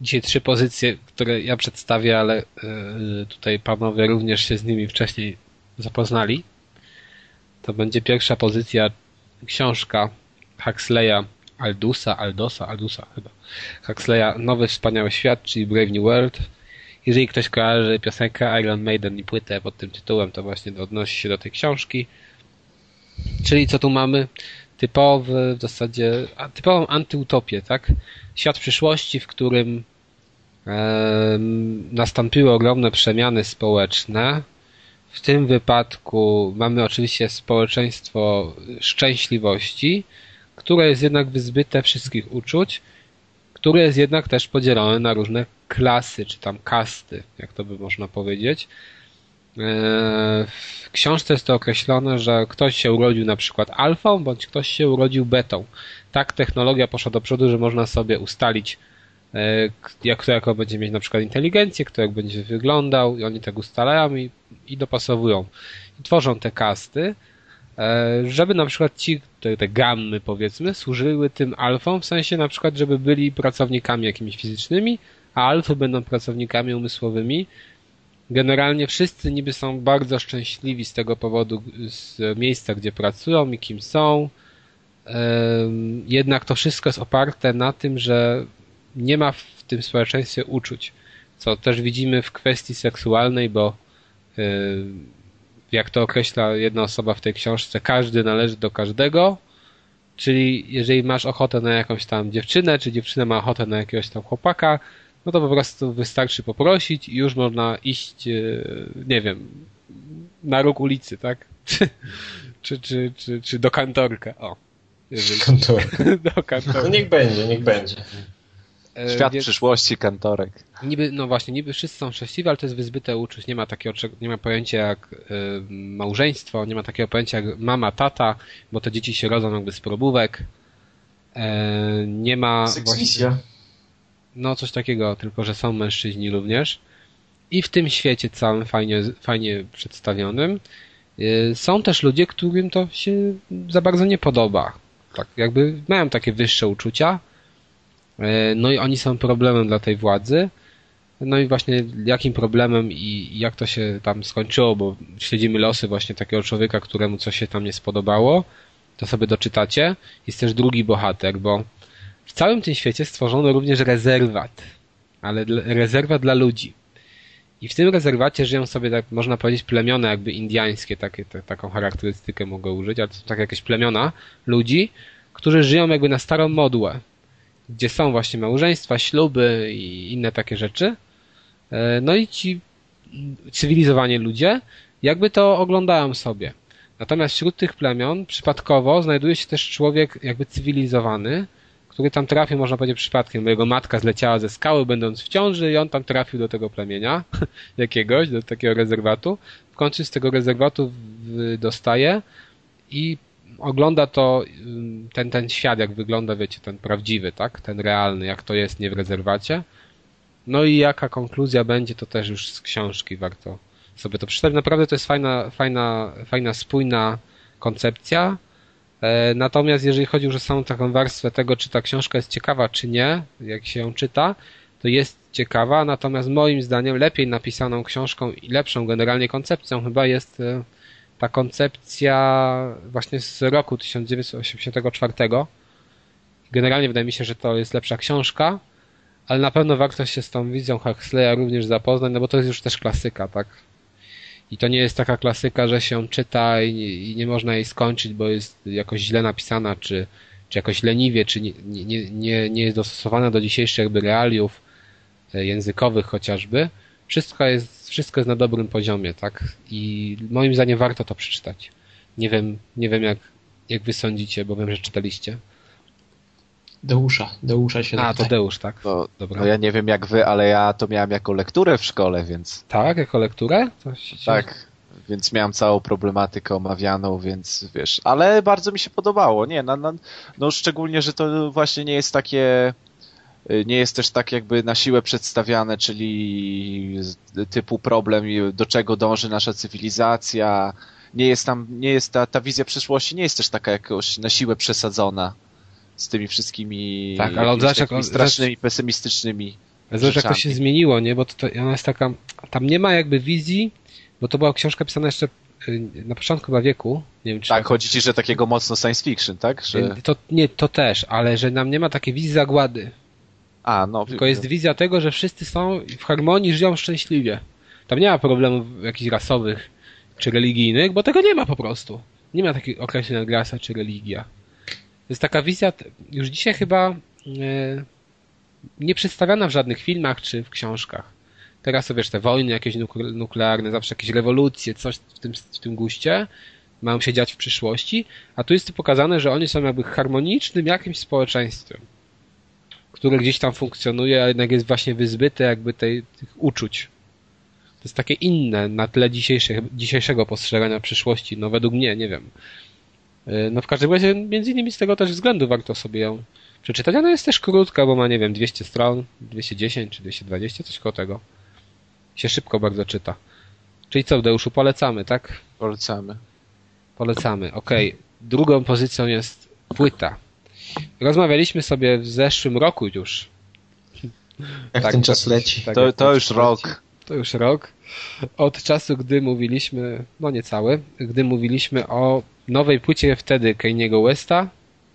Dzisiaj trzy pozycje, które ja przedstawię, ale e, tutaj panowie również się z nimi wcześniej zapoznali. To będzie pierwsza pozycja książka Huxleya Aldusa, Aldosa, Aldusa chyba. Huxleya Nowy Wspaniały Świat, czyli Brave New World jeżeli ktoś kojarzy piosenkę Iron Maiden i płytę pod tym tytułem, to właśnie odnosi się do tej książki. Czyli co tu mamy? Typowy w zasadzie, typową antyutopię, tak? Świat przyszłości, w którym nastąpiły ogromne przemiany społeczne. W tym wypadku mamy oczywiście społeczeństwo szczęśliwości, które jest jednak wyzbyte wszystkich uczuć, które jest jednak też podzielone na różne klasy, czy tam kasty, jak to by można powiedzieć. E, w książce jest to określone, że ktoś się urodził na przykład alfą, bądź ktoś się urodził betą. Tak technologia poszła do przodu, że można sobie ustalić e, jak kto jako będzie mieć na przykład inteligencję, kto jak będzie wyglądał i oni tak ustalają i, i dopasowują. I tworzą te kasty, żeby na przykład ci, te, te gammy powiedzmy, służyły tym alfom, w sensie na przykład, żeby byli pracownikami jakimiś fizycznymi, a alfy będą pracownikami umysłowymi. Generalnie wszyscy niby są bardzo szczęśliwi z tego powodu, z miejsca, gdzie pracują i kim są. Jednak to wszystko jest oparte na tym, że nie ma w tym społeczeństwie uczuć, co też widzimy w kwestii seksualnej, bo jak to określa jedna osoba w tej książce, każdy należy do każdego, czyli jeżeli masz ochotę na jakąś tam dziewczynę, czy dziewczyna ma ochotę na jakiegoś tam chłopaka, no to po prostu wystarczy poprosić i już można iść, e, nie wiem, na róg ulicy, tak? [LAUGHS] Czy, czy, czy, czy, do kantorka. O. Jeżeli... Kantorka. [LAUGHS] do kantorka. No niech będzie, niech będzie. E, Świat Więc, przyszłości, kantorek. Niby, no właśnie, niby wszyscy są szczęśliwi, ale to jest wyzbyte uczuć. Nie ma takiego, nie ma pojęcia jak y, małżeństwo, nie ma takiego pojęcia jak mama, tata, bo te dzieci się rodzą jakby z probówek. E, nie ma... Właśnie, no coś takiego, tylko że są mężczyźni również. I w tym świecie całym fajnie, fajnie przedstawionym y, są też ludzie, którym to się za bardzo nie podoba. Tak, jakby mają takie wyższe uczucia. Y, no i oni są problemem dla tej władzy. No i właśnie jakim problemem i jak to się tam skończyło, bo śledzimy losy właśnie takiego człowieka, któremu coś się tam nie spodobało, to sobie doczytacie. Jest też drugi bohater, bo w całym tym świecie stworzono również rezerwat, ale rezerwat dla ludzi. I w tym rezerwacie żyją sobie, tak można powiedzieć, plemiona jakby indiańskie, takie, te, taką charakterystykę mogę użyć, ale to są tak jakieś plemiona ludzi, którzy żyją jakby na starą modłę, gdzie są właśnie małżeństwa, śluby i inne takie rzeczy. E, no i ci cywilizowani ludzie jakby to oglądają sobie. Natomiast wśród tych plemion przypadkowo znajduje się też człowiek jakby cywilizowany, który tam trafił, można powiedzieć, przypadkiem, bo jego matka zleciała ze skały, będąc w ciąży i on tam trafił do tego plemienia [LAUGHS] jakiegoś, do takiego rezerwatu. W końcu z tego rezerwatu dostaje i ogląda to, ten, ten świat, jak wygląda, wiecie, ten prawdziwy, tak? Ten realny, jak to jest nie w rezerwacie. No i jaka konkluzja będzie, to też już z książki warto sobie to przeczytać. Naprawdę to jest fajna, fajna, fajna, spójna koncepcja E, natomiast jeżeli chodzi już o samą taką warstwę tego, czy ta książka jest ciekawa, czy nie, jak się ją czyta, to jest ciekawa, natomiast moim zdaniem lepiej napisaną książką i lepszą generalnie koncepcją chyba jest e, ta koncepcja właśnie z roku 1984. Generalnie wydaje mi się, że to jest lepsza książka, ale na pewno warto się z tą wizją Huxleya również zapoznać, no bo to jest już też klasyka, tak? I to nie jest taka klasyka, że się czyta i nie, i nie można jej skończyć, bo jest jakoś źle napisana, czy, czy jakoś leniwie, czy nie, nie, nie, nie jest dostosowana do dzisiejszych jakby realiów e, językowych chociażby. Wszystko jest, wszystko jest na dobrym poziomie, tak? I moim zdaniem warto to przeczytać. Nie wiem, nie wiem jak, jak wy sądzicie, bo wiem, że czytaliście. Deusza, Deusza się A, to Deusz, tak? No, Dobra. no ja nie wiem jak wy, ale ja to miałem jako lekturę w szkole, więc... Tak, jako lekturę? Się... Tak, więc miałem całą problematykę omawianą, więc wiesz, ale bardzo mi się podobało, nie, no, no, no szczególnie, że to właśnie nie jest takie nie jest też tak jakby na siłę przedstawiane, czyli typu problem, do czego dąży nasza cywilizacja. Nie jest tam, nie jest ta, ta wizja przyszłości nie jest też taka jakoś na siłę przesadzona z tymi wszystkimi tak, ale zobacz, jak, strasznymi, pesymistycznymi Zobacz, jak to się zmieniło, nie? Bo to, to, ona jest taka, tam nie ma jakby wizji, bo to była książka pisana jeszcze y, na początku chyba wieku. Nie wiem, czy tak, chodzi ci, że takiego mocno science fiction, tak? Że... Y, to, nie, to też, ale że nam nie ma takiej wizji zagłady. A, no. Tylko jest wizja tego, że wszyscy są w harmonii, żyją szczęśliwie. Tam nie ma problemów jakichś rasowych czy religijnych, bo tego nie ma po prostu. Nie ma takich określeń jak rasa czy religia jest taka wizja już dzisiaj chyba e, nie przedstawiana w żadnych filmach czy w książkach. Teraz są wiesz, te wojny jakieś nuklearne, zawsze jakieś rewolucje, coś w tym, w tym guście mają się dziać w przyszłości, a tu jest pokazane, że oni są jakby harmonicznym jakimś społeczeństwem, które gdzieś tam funkcjonuje, a jednak jest właśnie wyzbyte jakby tej, tych uczuć. To jest takie inne na tle dzisiejszego postrzegania przyszłości, no według mnie, nie wiem. E, no w każdym razie, między innymi z tego też względu warto sobie ją przeczytać. Ona jest też krótka, bo ma, nie wiem, 200 stron, 210 czy 220, coś koło tego. Się szybko bardzo czyta. Czyli co, Deuszu, polecamy, tak? Polecamy. Polecamy, okej. Drugą pozycją jest płyta. Rozmawialiśmy sobie w zeszłym roku już. Jak Tak, ten czas tak, leci. tak. To, to już leci. rok. To już rok. Od czasu, gdy mówiliśmy, no niecały, gdy mówiliśmy o nowej płycie wtedy Kaniego Westa,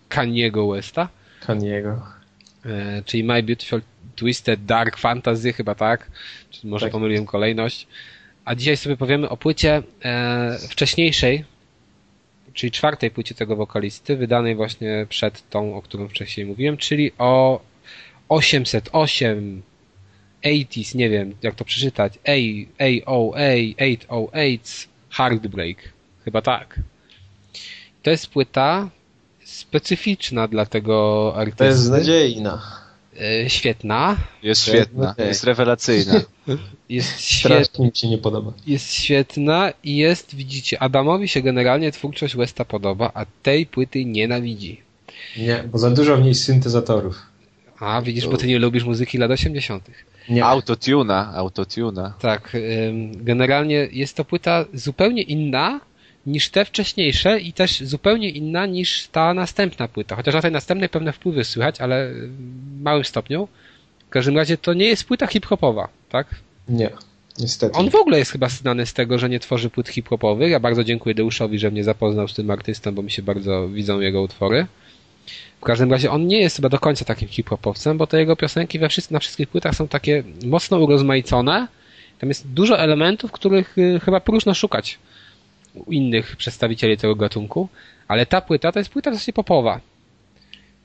Kaniego Westa, Kaniego. e, czyli My Beautiful Twisted Dark Fantasy, chyba tak, czy może Tak. pomyliłem kolejność. A dzisiaj sobie powiemy o płycie e, wcześniejszej, czyli czwartej płycie tego wokalisty, wydanej właśnie przed tą, o którą wcześniej mówiłem, czyli o 808 80s, nie wiem jak to przeczytać, A, AOA, 808 Heartbreak, chyba tak. To jest płyta specyficzna dla tego artysty. Beznadziejna. E, Świetna. Jest świetna, jest- jest rewelacyjna. [LAUGHS] Jest świetna. Strasznie mi się nie podoba. jest świetna i jest, widzicie, Adamowi się generalnie twórczość Westa podoba, a tej płyty nienawidzi. Nie, bo za dużo w niej syntezatorów. A, widzisz, bo ty nie lubisz muzyki lat 80. Nie. Autotuna, autotuna. Tak, generalnie jest to płyta zupełnie inna niż te wcześniejsze i też zupełnie inna niż ta następna płyta. Chociaż na tej następnej pewne wpływy słychać, ale w małym stopniu. W każdym razie to nie jest płyta hip-hopowa, tak? Nie, niestety. On w ogóle jest chyba znany z tego, że nie tworzy płyt hip-hopowych. Ja bardzo dziękuję Deuszowi, że mnie zapoznał z tym artystą, bo mi się bardzo widzą jego utwory. W każdym razie on nie jest chyba do końca takim hip-hopowcem, bo te jego piosenki we na wszystkich płytach są takie mocno urozmaicone. Tam jest dużo elementów, których y, chyba próżno szukać u innych przedstawicieli tego gatunku. Ale ta płyta to jest płyta dosyć popowa.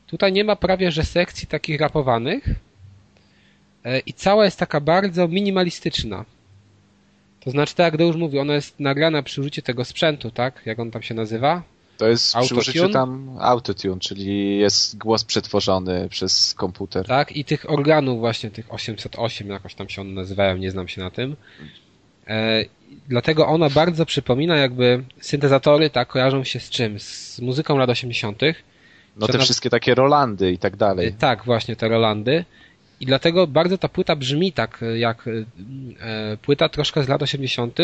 Tutaj nie ma prawie że sekcji takich rapowanych. E, I cała jest taka bardzo minimalistyczna. To znaczy, tak jak Deusz mówi, ona jest nagrana przy użyciu tego sprzętu, tak? Jak on tam się nazywa? To jest przy Autotune? użyciu tam autotune, czyli jest głos przetworzony przez komputer. Tak? I tych organów właśnie, tych 808, jakoś tam się one nazywają, nie znam się na tym. E, dlatego ona bardzo przypomina jakby syntezatory, tak, kojarzą się z czym? Z muzyką lat 80. No te wszystkie takie Rolandy i tak E, dalej. Tak, właśnie te Rolandy. I dlatego bardzo ta płyta brzmi tak e, jak e, e, płyta troszkę z lat 80.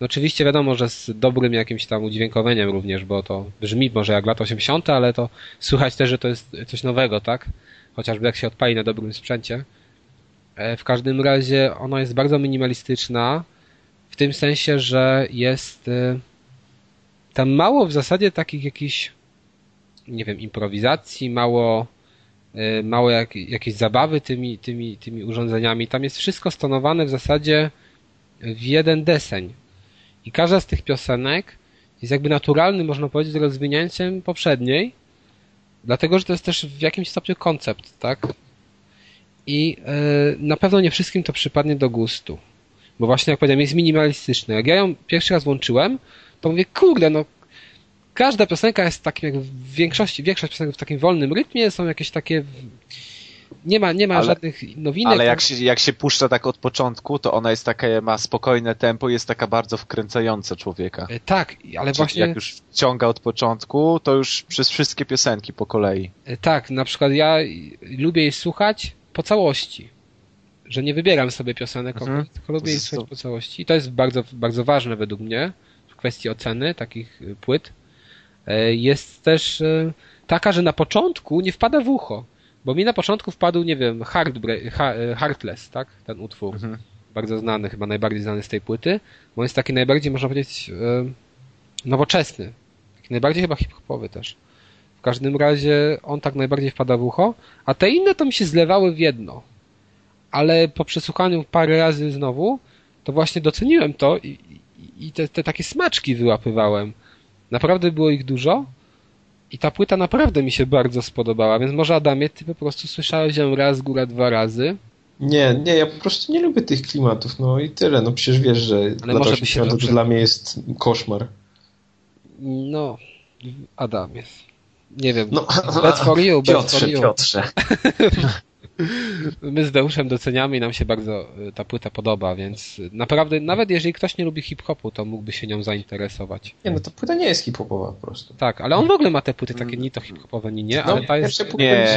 No oczywiście wiadomo, że z dobrym jakimś tam udźwiękoweniem również, bo to brzmi może jak lata 80., ale to [LAUGHS] słychać też, że to jest coś nowego, tak? Chociażby jak się odpali na dobrym sprzęcie. E, W każdym razie ona jest bardzo minimalistyczna, tym sensie, że jest e, tam mało w zasadzie takich jakichś nie wiem, improwizacji, mało y, mało jak, jakiejś zabawy tymi, tymi, tymi urządzeniami. Tam jest wszystko stonowane w zasadzie w jeden deseń. I każda z tych piosenek jest jakby naturalnym, można powiedzieć, rozwinięciem poprzedniej, dlatego, że to jest też w jakimś stopniu koncept, tak? I y, na pewno nie wszystkim to przypadnie do gustu. Bo właśnie, jak powiedziałem, jest minimalistyczne. Jak ja ją pierwszy raz włączyłem, to mówię, kurde, no każda piosenka jest takim, jak w większości, większość piosenek w takim wolnym rytmie, są jakieś takie, nie ma, nie ma Ale- żadnych nowinek. Ale jak się, jak się puszcza tak od początku, to ona jest takie, ma spokojne tempo jest taka bardzo wkręcająca człowieka. E, Tak, ale Czyli właśnie, Jak już wciąga od początku, to już przez wszystkie piosenki po kolei. e, tak, na przykład ja lubię jej słuchać po całości. Że nie wybieram sobie piosenek, Mhm. tylko lubię jej Z- słuchać po całości. I to jest bardzo, bardzo ważne według mnie w kwestii oceny takich y, płyt. E, Jest też e, taka, że na początku nie wpada w ucho. Bo mi na początku wpadł, nie wiem, Heartbreak, e, Heartless, tak? Ten utwór. Mhm. Bardzo znany, chyba najbardziej znany z tej płyty. Bo jest taki najbardziej, można powiedzieć, nowoczesny. Taki najbardziej chyba hip-hopowy też. W każdym razie on tak najbardziej wpada w ucho, a te inne to mi się zlewały w jedno. Ale po przesłuchaniu parę razy znowu, to właśnie doceniłem to i, i- te, te takie smaczki wyłapywałem. Naprawdę było ich dużo i ta płyta naprawdę mi się bardzo spodobała, więc może Adamie, ty po prostu słyszałeś ją raz, góra dwa razy. Nie, nie, ja po prostu nie lubię tych klimatów, no i tyle. No przecież wiesz, że lata może by się 80 to dobrze- dla mnie jest koszmar. No, Adamie. Nie wiem. No, Bad for you, bad [LAUGHS] Piotrze, for you. Piotrze. [LAUGHS] [LAUGHS] My z Deuszem doceniamy i nam się bardzo y, ta płyta podoba, więc naprawdę, nawet jeżeli ktoś nie lubi hip-hopu, to mógłby się nią zainteresować. Nie, no to płyta nie jest hip-hopowa po prostu. Tak, ale on w ogóle ma te płyty takie ni to hip-hopowe, ni nie, No, ale ta jest... Nie,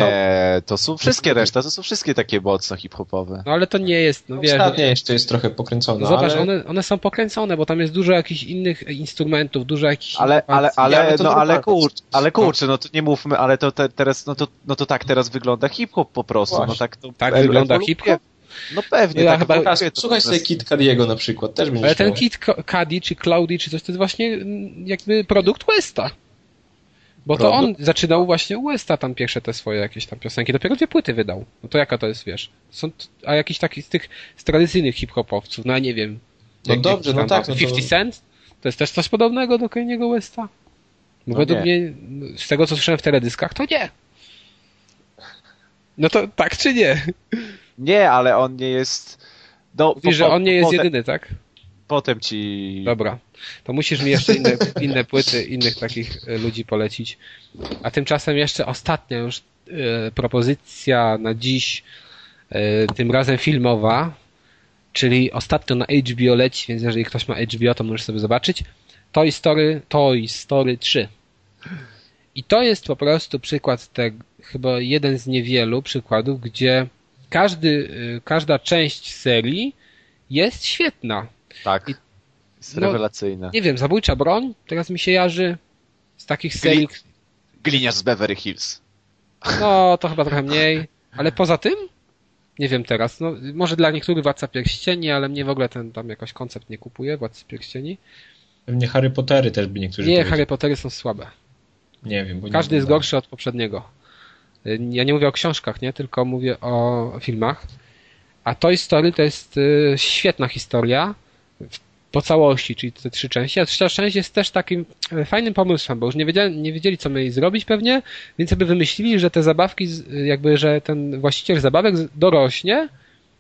to są wszystkie reszta, to są wszystkie takie mocno hip-hopowe. No ale to nie jest, no wiesz... Ostatnia jeszcze jest trochę pokręcona, No zobacz, ale... one, one są pokręcone, bo tam jest dużo jakichś innych instrumentów, dużo jakichś... Ale, ale, ale, ale to no, ale druga kurcz, ale kurczę, no to nie mówmy, ale to te, teraz, no to, no to tak teraz wygląda hip-hop po prostu, no tak to Tak wygląda ewoluuje. hip-hop? No pewnie, Ja tak chyba- to Słuchaj sobie. Kid Cadiego na przykład, też będzie Ale ten Kid Cudi, czy Cloudy, czy coś, to jest właśnie mm, jakby produkt Westa. Bo to on zaczynał właśnie u Westa tam pierwsze te swoje jakieś tam piosenki. Dopiero dwie płyty wydał. No to jaka to jest, wiesz? Są, a jakiś taki z tych z tradycyjnych hip-hopowców, no nie wiem. No dobrze, no tak, no to- 50 Cent? To jest też coś podobnego do Kanye'ego Westa? No, No według nie. mnie, z tego co słyszałem w teledyskach, to nie. No to tak czy nie? Nie, ale on nie jest... No, Mówisz, że po- on nie jest potem, jedyny, tak? Potem ci... Dobra. To musisz mi jeszcze inne, inne płyty innych takich e, ludzi polecić. A tymczasem jeszcze ostatnia już e, propozycja na dziś, e, tym razem filmowa, czyli ostatnio na HBO leci, więc jeżeli ktoś ma HBO, to możesz sobie zobaczyć. Toy Story, Toy Story 3. I to jest po prostu przykład tego, chyba jeden z niewielu przykładów, gdzie każdy, e, każda część serii jest świetna. Tak. I- Jest no, rewelacyjne. Nie wiem, zabójcza broń, teraz mi się jarzy z takich serii. Gliniarz z Beverly Hills. No, to chyba trochę mniej. Ale poza tym? Nie wiem teraz. No, może dla niektórych Władca Pierścieni, ale mnie w ogóle ten tam jakoś koncept nie kupuje, Władcy Pierścieni. Pewnie Harry Pottery też by niektórzy Nie, powiedzieli. Harry Pottery są słabe. Nie wiem, bo nie Każdy jest gorszy od poprzedniego. Y, Ja nie mówię o książkach, nie? Tylko mówię o filmach. A Toy Story to jest y, świetna historia po całości, czyli te trzy części. A trzecia część jest też takim e, fajnym pomysłem, bo już nie wiedzieli, nie wiedzieli co mieli zrobić pewnie, więc sobie wymyślili, że te zabawki, z- jakby, że ten właściciel zabawek dorośnie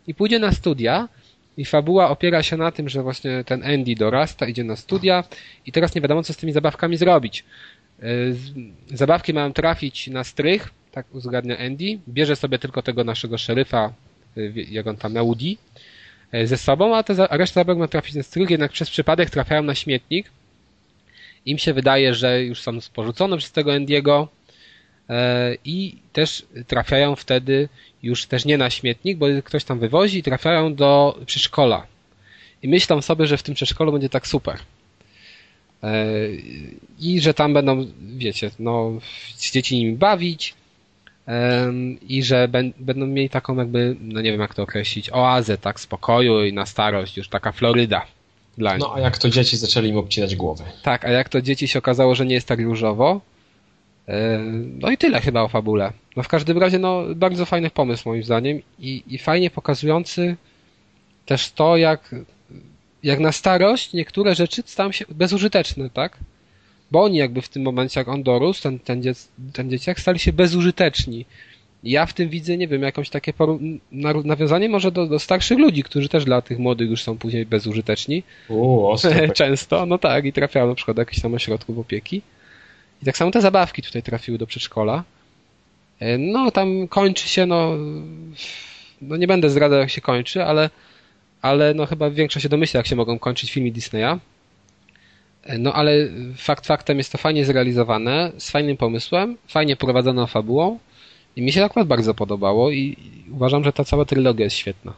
i pójdzie na studia. I fabuła opiera się na tym, że właśnie ten Andy dorasta, idzie na studia i teraz nie wiadomo, co z tymi zabawkami zrobić. Zabawki mają trafić na strych, tak uzgadnia Andy. Bierze sobie tylko tego naszego szeryfa, wie- jak on tam, Audi, e, ze sobą, a, te, a reszta ma trafić na strych, jednak przez przypadek trafiają na śmietnik. Im się wydaje, że już są porzucone przez tego Andiego e, i też trafiają wtedy już też nie na śmietnik, bo ktoś tam wywozi i trafiają do przedszkola. I myślą sobie, że w tym przedszkolu będzie tak super. E, I że tam będą, wiecie, no, dzieci nimi bawić i że będą mieli taką jakby, no nie wiem jak to określić, oazę, tak, spokoju i na starość, już taka Floryda dla. No a jak to dzieci zaczęli im obcinać głowy. Tak, a jak to dzieci się okazało, że nie jest tak różowo. e, No i tyle chyba o fabule. No w każdym razie, no bardzo fajny pomysł moim zdaniem i, i fajnie pokazujący też to, jak, jak na starość niektóre rzeczy stają się bezużyteczne, tak? Bo oni jakby w tym momencie, jak on dorósł, ten, ten, dziec, ten dzieciak, stali się bezużyteczni. Ja w tym widzę, nie wiem, jakąś takie nawiązanie może do, do starszych ludzi, którzy też dla tych młodych już są później bezużyteczni. Uuu, ostro. [LAUGHS] Często, no tak, i trafiają na przykład do jakichś tam ośrodków opieki. I tak samo te zabawki tutaj trafiły do przedszkola. E, No, tam kończy się, no, no nie będę zdradzał jak się kończy, ale, ale no chyba większość się domyśla jak się mogą kończyć filmy Disneya. No ale fakt faktem jest to fajnie zrealizowane, z fajnym pomysłem, fajnie prowadzoną fabułą i mi się akurat bardzo podobało i uważam, że ta cała trylogia jest świetna.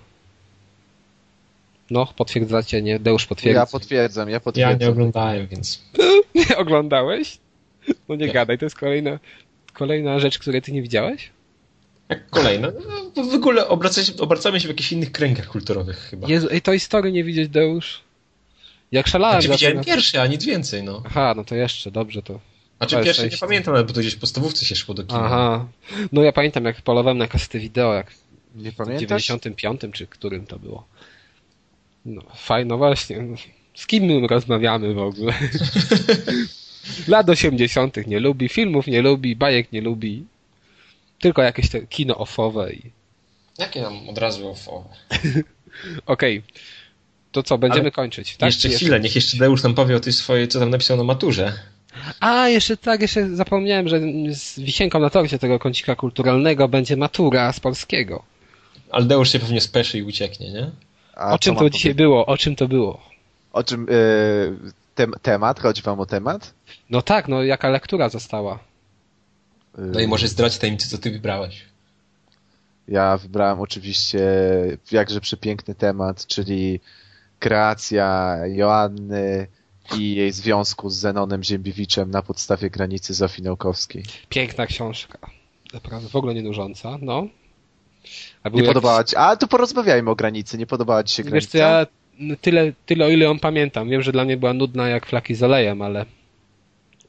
No, potwierdzacie, nie? Deusz potwierdza. Ja potwierdzam, ja Ja potwierdzam. nie oglądałem, więc... [LAUGHS] Nie oglądałeś? No nie Nie. gadaj, to jest kolejna, kolejna rzecz, której ty nie widziałeś? Jak kolejne. No, w ogóle obracamy się, obracamy się w jakichś innych kręgach kulturowych chyba. Jezu, ej, to historii nie widzieć, Deusz. Jak szalałem. Znaczy, widziałem pierwszy, a nic więcej, no. Aha, no to jeszcze, dobrze to. Znaczy pierwszy nie pamiętam, ale bo to gdzieś w podstawówce się szło do kina. Aha. No ja pamiętam, jak polowałem na kasety wideo, jak Nie w pamiętasz? 95 czy którym to było. No, fajno właśnie. Z kim my rozmawiamy w ogóle? [LAUGHS] Lat 80. nie lubi, filmów nie lubi, bajek nie lubi. Tylko jakieś te kino offowe i Jakie nam od razu o... [LAUGHS] Okej. To co, będziemy Ale kończyć, tak? jeszcze chwilę, niech jeszcze Deusz nam powie o tej swojej, co tam napisał na maturze. A, jeszcze tak, jeszcze zapomniałem, że z wisienką na torcie tego kącika kulturalnego będzie matura z polskiego. Aldeusz się pewnie speszy i ucieknie, nie? A o czym to dzisiaj powiedzieć? było? O czym to było? O czym... y, tem, temat? Chodzi wam o temat? No tak, no jaka lektura została? Y, No i może zdradź tajemnicę, co ty wybrałeś. Ja wybrałem oczywiście jakże przepiękny temat, czyli kreacja Joanny i jej związku z Zenonem Ziembiewiczem na podstawie granicy Zofii Naukowskiej. Piękna książka. Naprawdę, w ogóle nie nużąca, no. A Nie były podobała ci... A, to porozmawiajmy o granicy. Nie podobała ci się granica? Wiesz co, ja tyle, tyle o ile ją pamiętam. Wiem, że dla mnie była nudna jak flaki z olejem, ale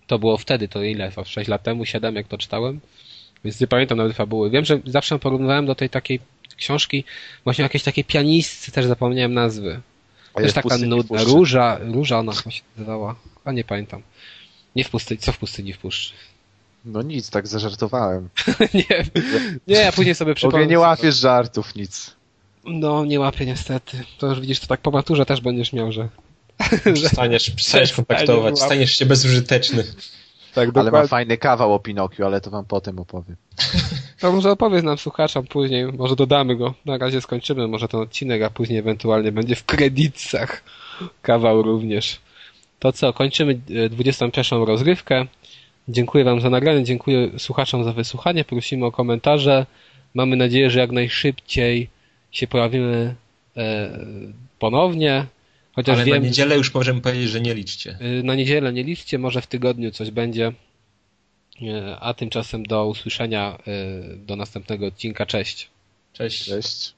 to było wtedy, to ile? To 6 lat temu, 7 jak to czytałem. Więc nie pamiętam nawet fabuły. Wiem, że zawsze porównywałem do tej takiej książki, właśnie jakiejś takiej pianistce, też zapomniałem nazwy. A Też jest taka nudna. Róża, róża ona chyba się nazywała. A nie pamiętam. Nie w pustyni, co w pustyni w puszczy? No nic, tak zażartowałem. [LAUGHS] nie, nie, ja później sobie przypomnę. nie łapiesz żartów, nic. No, nie łapię niestety. To już widzisz, to tak po maturze też będziesz miał, że... Przestaniesz, [LAUGHS] przestaniesz kontaktować, staniesz się bezużyteczny. Tak, Ale mam fajny kawał o Pinokiu, ale to wam potem opowiem. [LAUGHS] To może opowiedz nam słuchaczom później, może dodamy go. Na razie skończymy może ten odcinek, a później ewentualnie będzie w kredytach kawał również. To co, kończymy e, 21 rozgrywkę. Dziękuję Wam za nagranie, dziękuję słuchaczom za wysłuchanie, prosimy o komentarze. Mamy nadzieję, że jak najszybciej się pojawimy e, ponownie. Chociaż Ale wiem, na niedzielę już możemy powiedzieć, że nie liczcie. Y, Na niedzielę nie liczcie, może w tygodniu coś będzie. Y, A tymczasem do usłyszenia y, do następnego odcinka. Cześć. Cześć. Cześć.